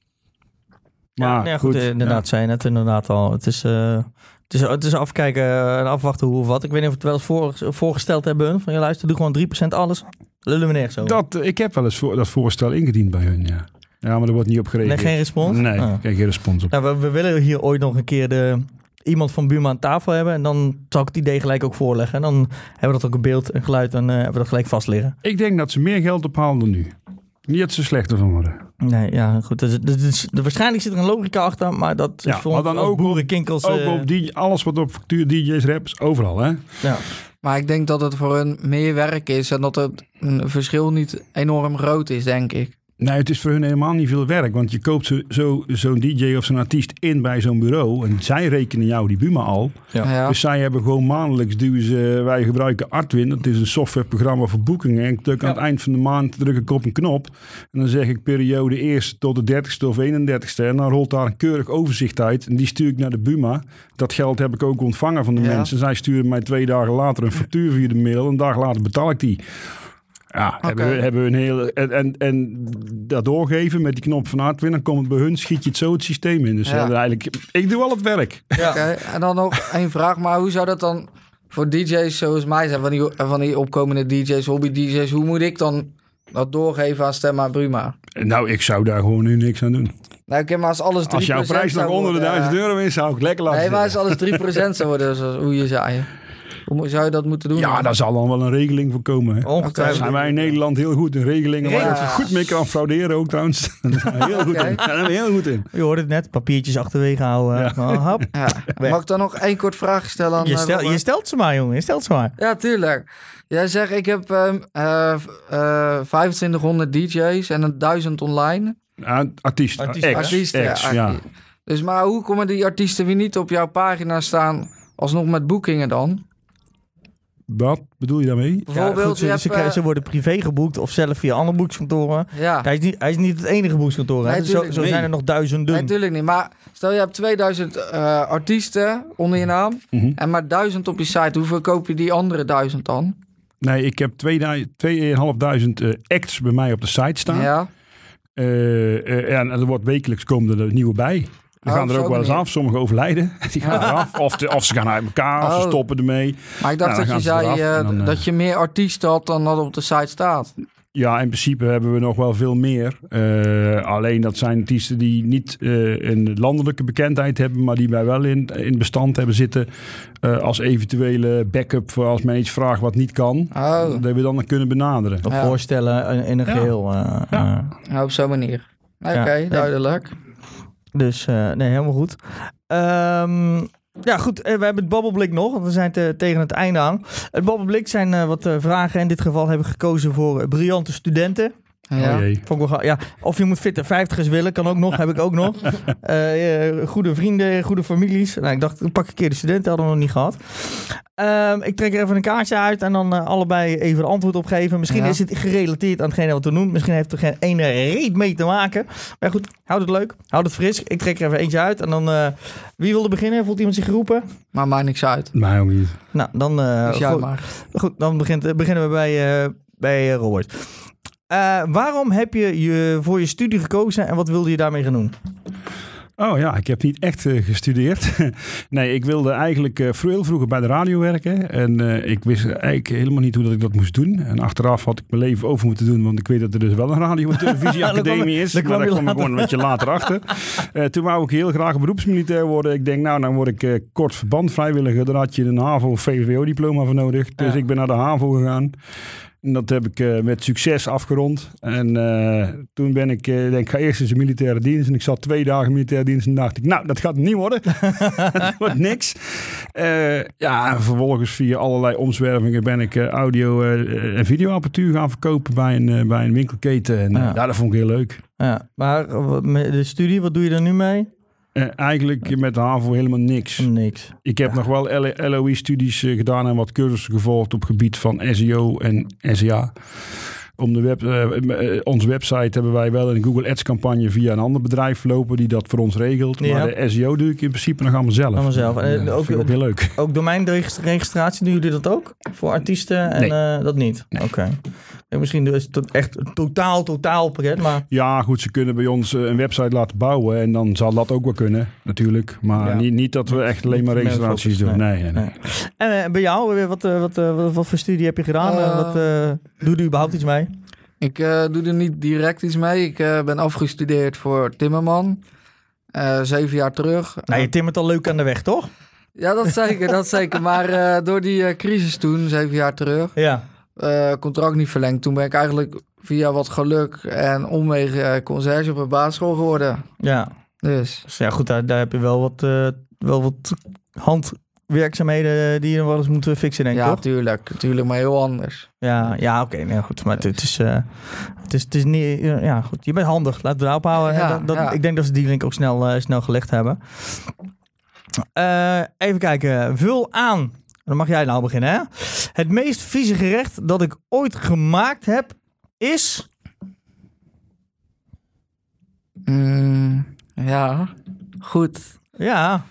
Maar ja, nee, goed, goed, eh, inderdaad, ja. zei je net inderdaad al. Het is, eh, het is, het is afkijken en afwachten hoe of wat. Ik weet niet of we het wel eens voor, voorgesteld hebben. Van, je luister, doe gewoon 3% alles. Lullen we nergens over. Dat, eh, ik heb wel eens voor, dat voorstel ingediend bij hun, ja. Ja, maar er wordt niet op nee, gereageerd. geen respons? Nee, Ah. geen respons op. Nou, we, we willen hier ooit nog een keer de, iemand van Buma aan tafel hebben. En dan zal ik het idee gelijk ook voorleggen. En dan hebben we dat ook een beeld en geluid en eh, hebben we dat gelijk vast liggen. Ik denk dat ze meer geld ophalen dan nu. Niet dat ze slechter van worden. Nee, ja, goed. Dus, dus, dus- waarschijnlijk zit er een logica achter, maar dat is Ja, voor maar dan ook op- boerenkinkels... Ook eh, op die, alles wat op factuur, DJ's, raps, overal hè. ja. Maar ik denk dat het voor hun meer werk is en dat het een verschil niet enorm groot is, denk ik. Nee, het is voor hun helemaal niet veel werk. Want je koopt zo- zo- zo'n DJ of zo'n artiest in bij zo'n bureau. En zij rekenen jou die Buma al. Ja. Ja. Dus zij hebben gewoon maandelijks duwen ze, wij gebruiken Artwin. Dat is een softwareprogramma voor boekingen. En ik druk aan Ja. het eind van de maand druk ik op een knop. En dan zeg ik periode eerste tot de 30ste of 31ste. En dan rolt daar een keurig overzicht uit. En die stuur ik naar de Buma. Dat geld heb ik ook ontvangen van de Ja. mensen. Zij sturen mij twee dagen later een factuur via de mail. Een dag later betaal ik die. Ja, hebben, we, hebben we een hele. En, en, en dat doorgeven met die knop van Artwin, dan komt het bij hun, schiet je het zo het systeem in. Dus Ja. ja. eigenlijk, ik doe al het werk. Oké, en dan nog één vraag, maar hoe zou dat dan voor DJ's zoals mij zijn, van die, van die opkomende DJ's, hobby-DJ's, hoe moet ik dan dat doorgeven aan Stemma Bruma? Nou, ik zou daar gewoon nu niks aan doen. Nou, oké, maar als alles 3% Als jouw prijs nog onder de worden, 1000 euro is, zou ik lekker laten Nee, maar als alles 3% zou worden, zoals hoe je zei. Hoe zou je dat moeten doen? Ja, daar zal dan wel een regeling voor komen. Hè. Daar Ongetwijfeld. zijn wij in Nederland heel goed in regelingen. Waar je goed mee kan frauderen ook trouwens. Daar zijn we heel goed Oké. in. Daar zijn we heel goed in. Je hoorde het net, papiertjes achterwege houden. Ja. Oh, hap. Ja. Mag ik dan nog één kort vraag stellen aan Je, eh, stel, je stelt ze maar, jongen. Je stelt ze maar. Ja, tuurlijk. Jij zegt, ik heb ehm, eh, eh, 2500 DJ's en een 1000 online. Ja, artiest. Artiest. Ex. Artiesten, Ex, ja, Dus maar hoe komen die artiesten weer niet op jouw pagina staan, alsnog met boekingen dan? Wat bedoel je daarmee? Bijvoorbeeld, goed, ze, je ze, hebt, krijgen- eh, ze worden privé geboekt of zelf via andere boekskantoren. ja, Hij is niet, hij is niet het enige boekskantoor. hè. Nee, zo zijn er nog duizenden. nee, natuurlijk niet. Maar stel je hebt 2000 eh, artiesten onder je naam Mhm. en maar 1000 op je site. Hoe verkoop je die andere 1000 dan? Nee, ik heb 2000 2.500 eh, acts bij mij op de site staan. Ja. Eh, eh, ja, en er wordt wekelijks komen er nieuwe bij. Die Oh, gaan er op ook wel eens af. Sommigen overlijden. Die gaan eraf. Of, de- of ze gaan uit elkaar. Of ze Oh. stoppen ermee. Maar ik dacht Nou, dat je zei eh, dan, eh, dat je meer artiesten had dan dat op de site staat. Ja, in principe hebben we nog wel veel meer. Eh, alleen dat zijn artiesten die niet eh, een landelijke bekendheid hebben, maar die wij wel in, in bestand hebben zitten eh, als eventuele backup voor als men iets vraagt wat niet kan. Oh, Dat we dan dan kunnen benaderen. Of Ja. voorstellen in, in een Ja. geheel. eh, Ja. eh. nou, op zo'n manier. Oké, Ja. Duidelijk. Dus eh, nee, helemaal goed. Ehm, ja, goed. eh, we hebben het babbelblik nog. Want we zijn te- tegen het einde aan. Het babbelblik zijn eh, wat vragen. In dit geval hebben we gekozen voor briljante studenten. Ja. Oh jee. Vond ik wel ga- ja, of je moet fitte vijftigers willen, kan ook nog, heb ik ook nog. Eh, eh, goede vrienden, goede families. Nou, ik dacht, pak een keer de studenten, hadden we nog niet gehad. Ehm, ik trek er even een kaartje uit en dan eh, allebei even een antwoord op geven. Misschien Ja. is het gerelateerd aan hetgene wat we doen. Misschien heeft er geen ene reet mee te maken. Maar goed, houd het leuk, houd het fris. Ik trek er even eentje uit en dan... eh, wie wilde beginnen? Voelt iemand zich geroepen? Maar maakt niks uit. Mij ook niet. Nou, dan, eh, Dus jij goed, maar. goed, dan begint, beginnen we bij, eh, bij Robert. Eh, waarom heb je, je voor je studie gekozen en wat wilde je daarmee gaan doen? Oh ja, ik heb niet echt eh, gestudeerd. nee, ik wilde eigenlijk eh, veel vroeger bij de radio werken. En ik wist eigenlijk helemaal niet hoe dat ik dat moest doen. En achteraf had ik mijn leven over moeten doen. Want ik weet dat er dus wel een radio- en televisieacademie is. maar daar kwam ik gewoon een beetje later achter. Toen wou ik heel graag beroepsmilitair worden. Ik denk, nou, dan word ik kort verband vrijwilliger. Daar had je een HAVO- of VWO-diploma voor nodig. Dus Ja. ik ben naar de HAVO gegaan. En dat heb ik eh, met succes afgerond. En eh, toen ben ik, eh, denk ik, ga eerst eens een militaire dienst. En ik zat twee dagen militaire dienst en dacht ik, nou, dat gaat niet worden. dat wordt niks. Ja, en vervolgens via allerlei omzwervingen ben ik audio- en videoapparatuur gaan verkopen bij een, bij een winkelketen. En Ja. dat vond ik heel leuk. Ja, maar de studie, wat doe je er nu mee? Eh, eigenlijk met de HAVO helemaal niks. Niks. Ik heb nog wel LOE-studies eh, gedaan en wat cursussen gevolgd op gebied van SEO en SEA. Om de web, eh, eh, onze website hebben wij wel een Google Ads campagne via een ander bedrijf lopen die dat voor ons regelt. Ja. Maar de SEO doe ik in principe nog allemaal zelf. Allemaal zelf. En, Ja, eh, ook- vind ik ook heel leuk. Ook domeinregistratie, doen jullie dat ook? Voor artiesten en Nee. eh, dat niet? Nee. Oké. En misschien is het echt een totaal, totaal pakket. Maar Ja, goed, ze kunnen bij ons een website laten bouwen en dan zal dat ook wel kunnen, natuurlijk. Maar Ja. niet, niet dat we echt alleen maar registraties doen. nee. Nee, nee, nee. Nee. En eh, bij jou, wat, wat, wat, wat voor studie heb je gedaan? Wat, eh, doe je er überhaupt iets mee? Ik eh, doe er niet direct iets mee. Ik eh, ben afgestudeerd voor Timmerman. Eh, zeven jaar terug. Nou, je timmert al leuk aan de weg, toch? Ja, dat zeker, dat zeker. Maar door die crisis toen, zeven jaar terug, Ja. contract niet verlengd. Toen ben ik eigenlijk via wat geluk en omwegen conciërge op een basisschool geworden. Ja. Dus Dus ja, goed, daar, daar heb je wel wat, wel wat handwerkzaamheden die je nog wel eens moet fixen, denk ik, ja, toch? tuurlijk, tuurlijk, maar heel anders. Ja, ja oké, nee, goed. Maar het, het is, eh, het, is, het is niet... Ja, goed. Je bent handig. Laten we daarop houden. Ja, dat, dat- ja. Ik denk dat ze die link ook snel, eh, snel gelegd hebben. Eh, even kijken. Vul aan. Dan mag jij nou beginnen, hè? Het meest vieze gerecht dat ik ooit gemaakt heb is... Mm, ja, goed. Ja,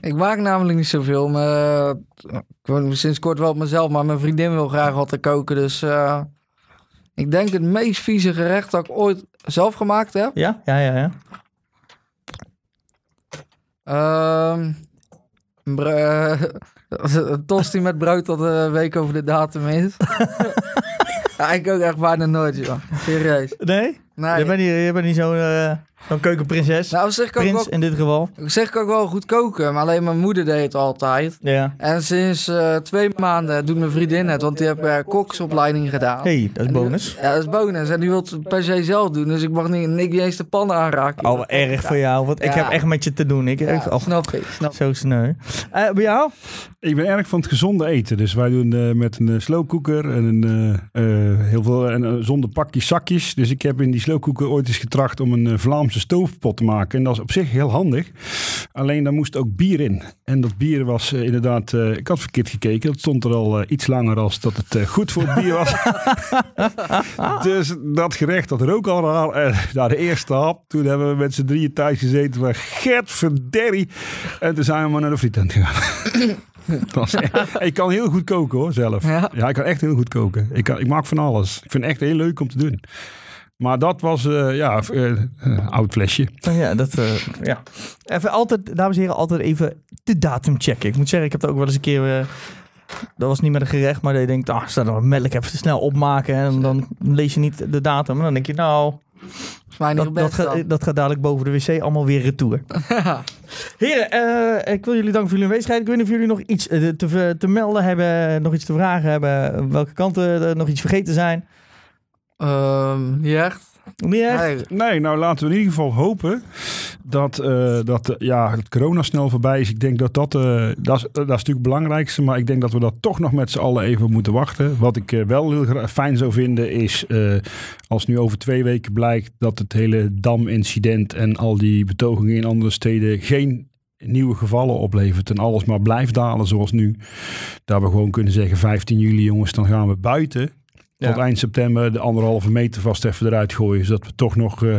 Ik maak namelijk niet zoveel. Maar, eh, ik woon sinds kort wel op mezelf, maar mijn vriendin wil graag wat te koken. Dus eh, ik denk het meest vieze gerecht dat ik ooit zelf gemaakt heb. ja, ja, ja. ja. Eh, een tosti met brood dat een week over de datum is. ja, ik ook echt bijna nooit, joh. Serieus. Nee? Nee. Je bent niet, je bent niet zo'n zo'n keukenprinses. Nou, zeg ik, ook Prins wel, in dit geval. zeg ik ook wel goed koken, maar alleen mijn moeder deed het altijd. Ja. En sinds eh, twee maanden doet mijn vriendin het, want die heeft uh, koksopleiding gedaan. hey, dat is die- bonus. Ja, dat is bonus. En die wil het per se zelf doen, dus ik mag niet, niet eens de pannen aanraken. Oh, wat erg voor jou. Want ik heb echt met je te doen. Ik, Ja, oh, snap ik, snap zo sneu. Eh, bij jou? Ik ben erg van het gezonde eten. Dus wij doen eh, met een uh, slowcooker en een, eh, eh, heel veel en, zonder pakjes zakjes. Dus ik heb in die slowcooker ooit eens getracht om een Vlaamse stoofpot te maken. En dat is op zich heel handig. Alleen daar moest ook bier in. En dat bier was eh, inderdaad, eh, ik had verkeerd gekeken. Het stond er al eh, iets langer als dat het goed voor het bier was. dus dat gerecht, dat rook al raar. En na de eerste hap, toen hebben we met z'n drieën thuis gezeten. Maar Gert verderrie. En toen zijn we maar naar de frietent gegaan. Dat was ik kan heel goed koken hoor, zelf. Ja. Ja, ik kan echt heel goed koken. Ik, kan, ik maak van alles. Ik vind het echt heel leuk om te doen. Maar dat was, eh, ja, eh, een oud flesje. Oh Ja, dat, eh, ja. Even altijd, dames en heren, altijd even de datum checken. Ik moet zeggen, ik heb het ook wel eens een keer... eh, dat was niet met een gerecht, maar dat je denkt, ah, staat er melk even snel opmaken. En dan lees je niet de datum. En dan denk je, nou, is mij niet dat, dat, gaat, dat gaat dadelijk boven de wc allemaal weer retour. Heren, eh, ik wil jullie danken voor jullie aanwezigheid. Ik weet niet of jullie nog iets te, te melden hebben, nog iets te vragen hebben. Welke kanten er nog iets vergeten zijn. Ehm, niet echt. Niet echt? Nee, Nee, nou laten we in ieder geval hopen dat, eh, dat eh, ja, het corona snel voorbij is. Ik denk dat dat, eh, dat, is, dat is natuurlijk het belangrijkste. Maar ik denk dat we dat toch nog met z'n allen even moeten wachten. Wat ik wel heel fijn zou vinden is eh, als nu over twee weken blijkt dat het hele Dam-incident en al die betogingen in andere steden geen nieuwe gevallen oplevert en alles maar blijft dalen zoals nu. Dat we gewoon kunnen zeggen 15 juli jongens, dan gaan we buiten tot Ja. eind september de anderhalve meter vast even eruit gooien. Zodat we toch nog eh,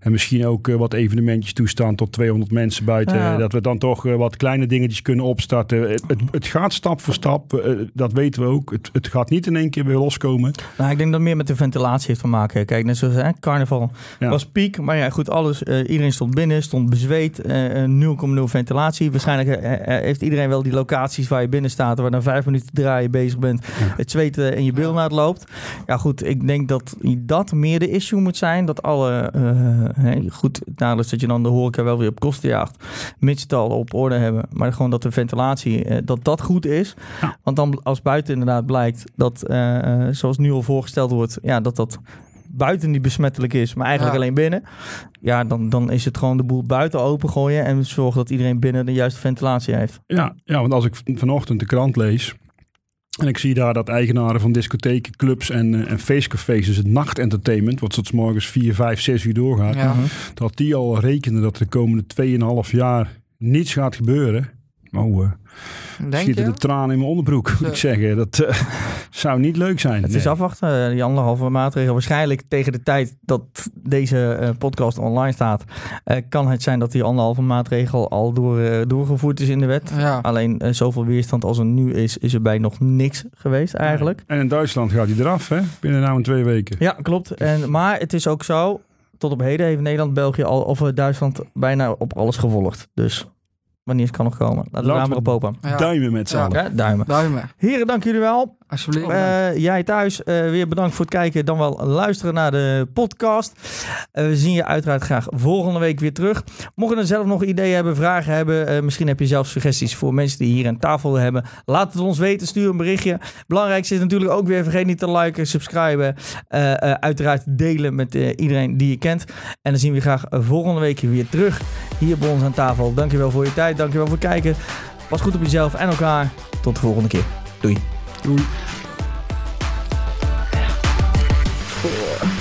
en misschien ook eh, wat evenementjes toestaan tot 200 mensen buiten. Ja. Dat we dan toch eh, wat kleine dingetjes kunnen opstarten. Het, het, het gaat stap voor stap. dat weten we ook. Het, het gaat niet in één keer weer loskomen. Nou, ik denk dat het meer met de ventilatie heeft te maken. Kijk, net zoals hè, carnaval Ja. was piek. Maar ja, goed, alles, eh, iedereen stond binnen, stond bezweet. eh, eh, 0,0 ventilatie. Waarschijnlijk heeft iedereen wel die locaties waar je binnen staat... waar dan vijf minuten draaien bezig bent, het zweet in je bilnaad loopt. Ja goed, ik denk dat dat meer de issue moet zijn. Dat alle, eh, hè, goed, is dat je dan de horeca wel weer op kosten jaagt. Mits het al op orde hebben. Maar gewoon dat de ventilatie, eh, dat dat goed is. Ja. Want dan als buiten inderdaad blijkt dat, eh, zoals nu al voorgesteld wordt, ja, dat dat buiten niet besmettelijk is, maar eigenlijk Ja. alleen binnen. Ja, dan, dan is het gewoon de boel buiten opengooien en zorgen dat iedereen binnen de juiste ventilatie heeft. Ja, ja, want als ik vanochtend de krant lees. En ik zie daar dat eigenaren van discotheken, clubs en, eh, en feestcafés, dus het nachtentertainment, wat tot morgens 4, 5, 6 uur doorgaat, Ja. Mhm. dat die al rekenen dat de komende 2,5 jaar niets gaat gebeuren. Oh, Denk schieten je? de tranen in mijn onderbroek, moet ik zeggen. Dat eh, zou niet leuk zijn. Het is afwachten, eh, die anderhalve maatregel. Waarschijnlijk tegen de tijd dat deze eh, podcast online staat, eh, kan het zijn dat die anderhalve maatregel al door, eh, doorgevoerd is in de wet. Ja. Alleen eh, zoveel weerstand als er nu is, is er bij nog niks geweest eigenlijk. En in Duitsland gaat hij eraf, hè? Binnen nou een twee weken. Ja, klopt. En, maar het is ook zo, tot op heden heeft Nederland, België al, of Duitsland bijna op alles gevolgd. Dus wanneer het kan nog komen. Laten we Laten maar op hopen. Ja. Duimen met z'n Ja. allen. Ja, duimen. Duimen, Heren, dank jullie wel. Alsjeblieft. Eh, jij thuis, eh, weer bedankt voor het kijken. Dan wel luisteren naar de podcast. Eh, we zien je uiteraard graag volgende week weer terug. Mocht je er zelf nog ideeën hebben, vragen hebben. misschien heb je zelf suggesties voor mensen die hier aan tafel hebben. Laat het ons weten. Stuur een berichtje. Belangrijkste is natuurlijk ook weer. Vergeet niet te liken, subscriben. uiteraard delen met iedereen die je kent. En dan zien we je graag volgende week weer terug. Hier bij ons aan tafel. Dankjewel voor je tijd. Dankjewel voor het kijken. Pas goed op jezelf en elkaar. Tot de volgende keer. Doei. Doei. Goh.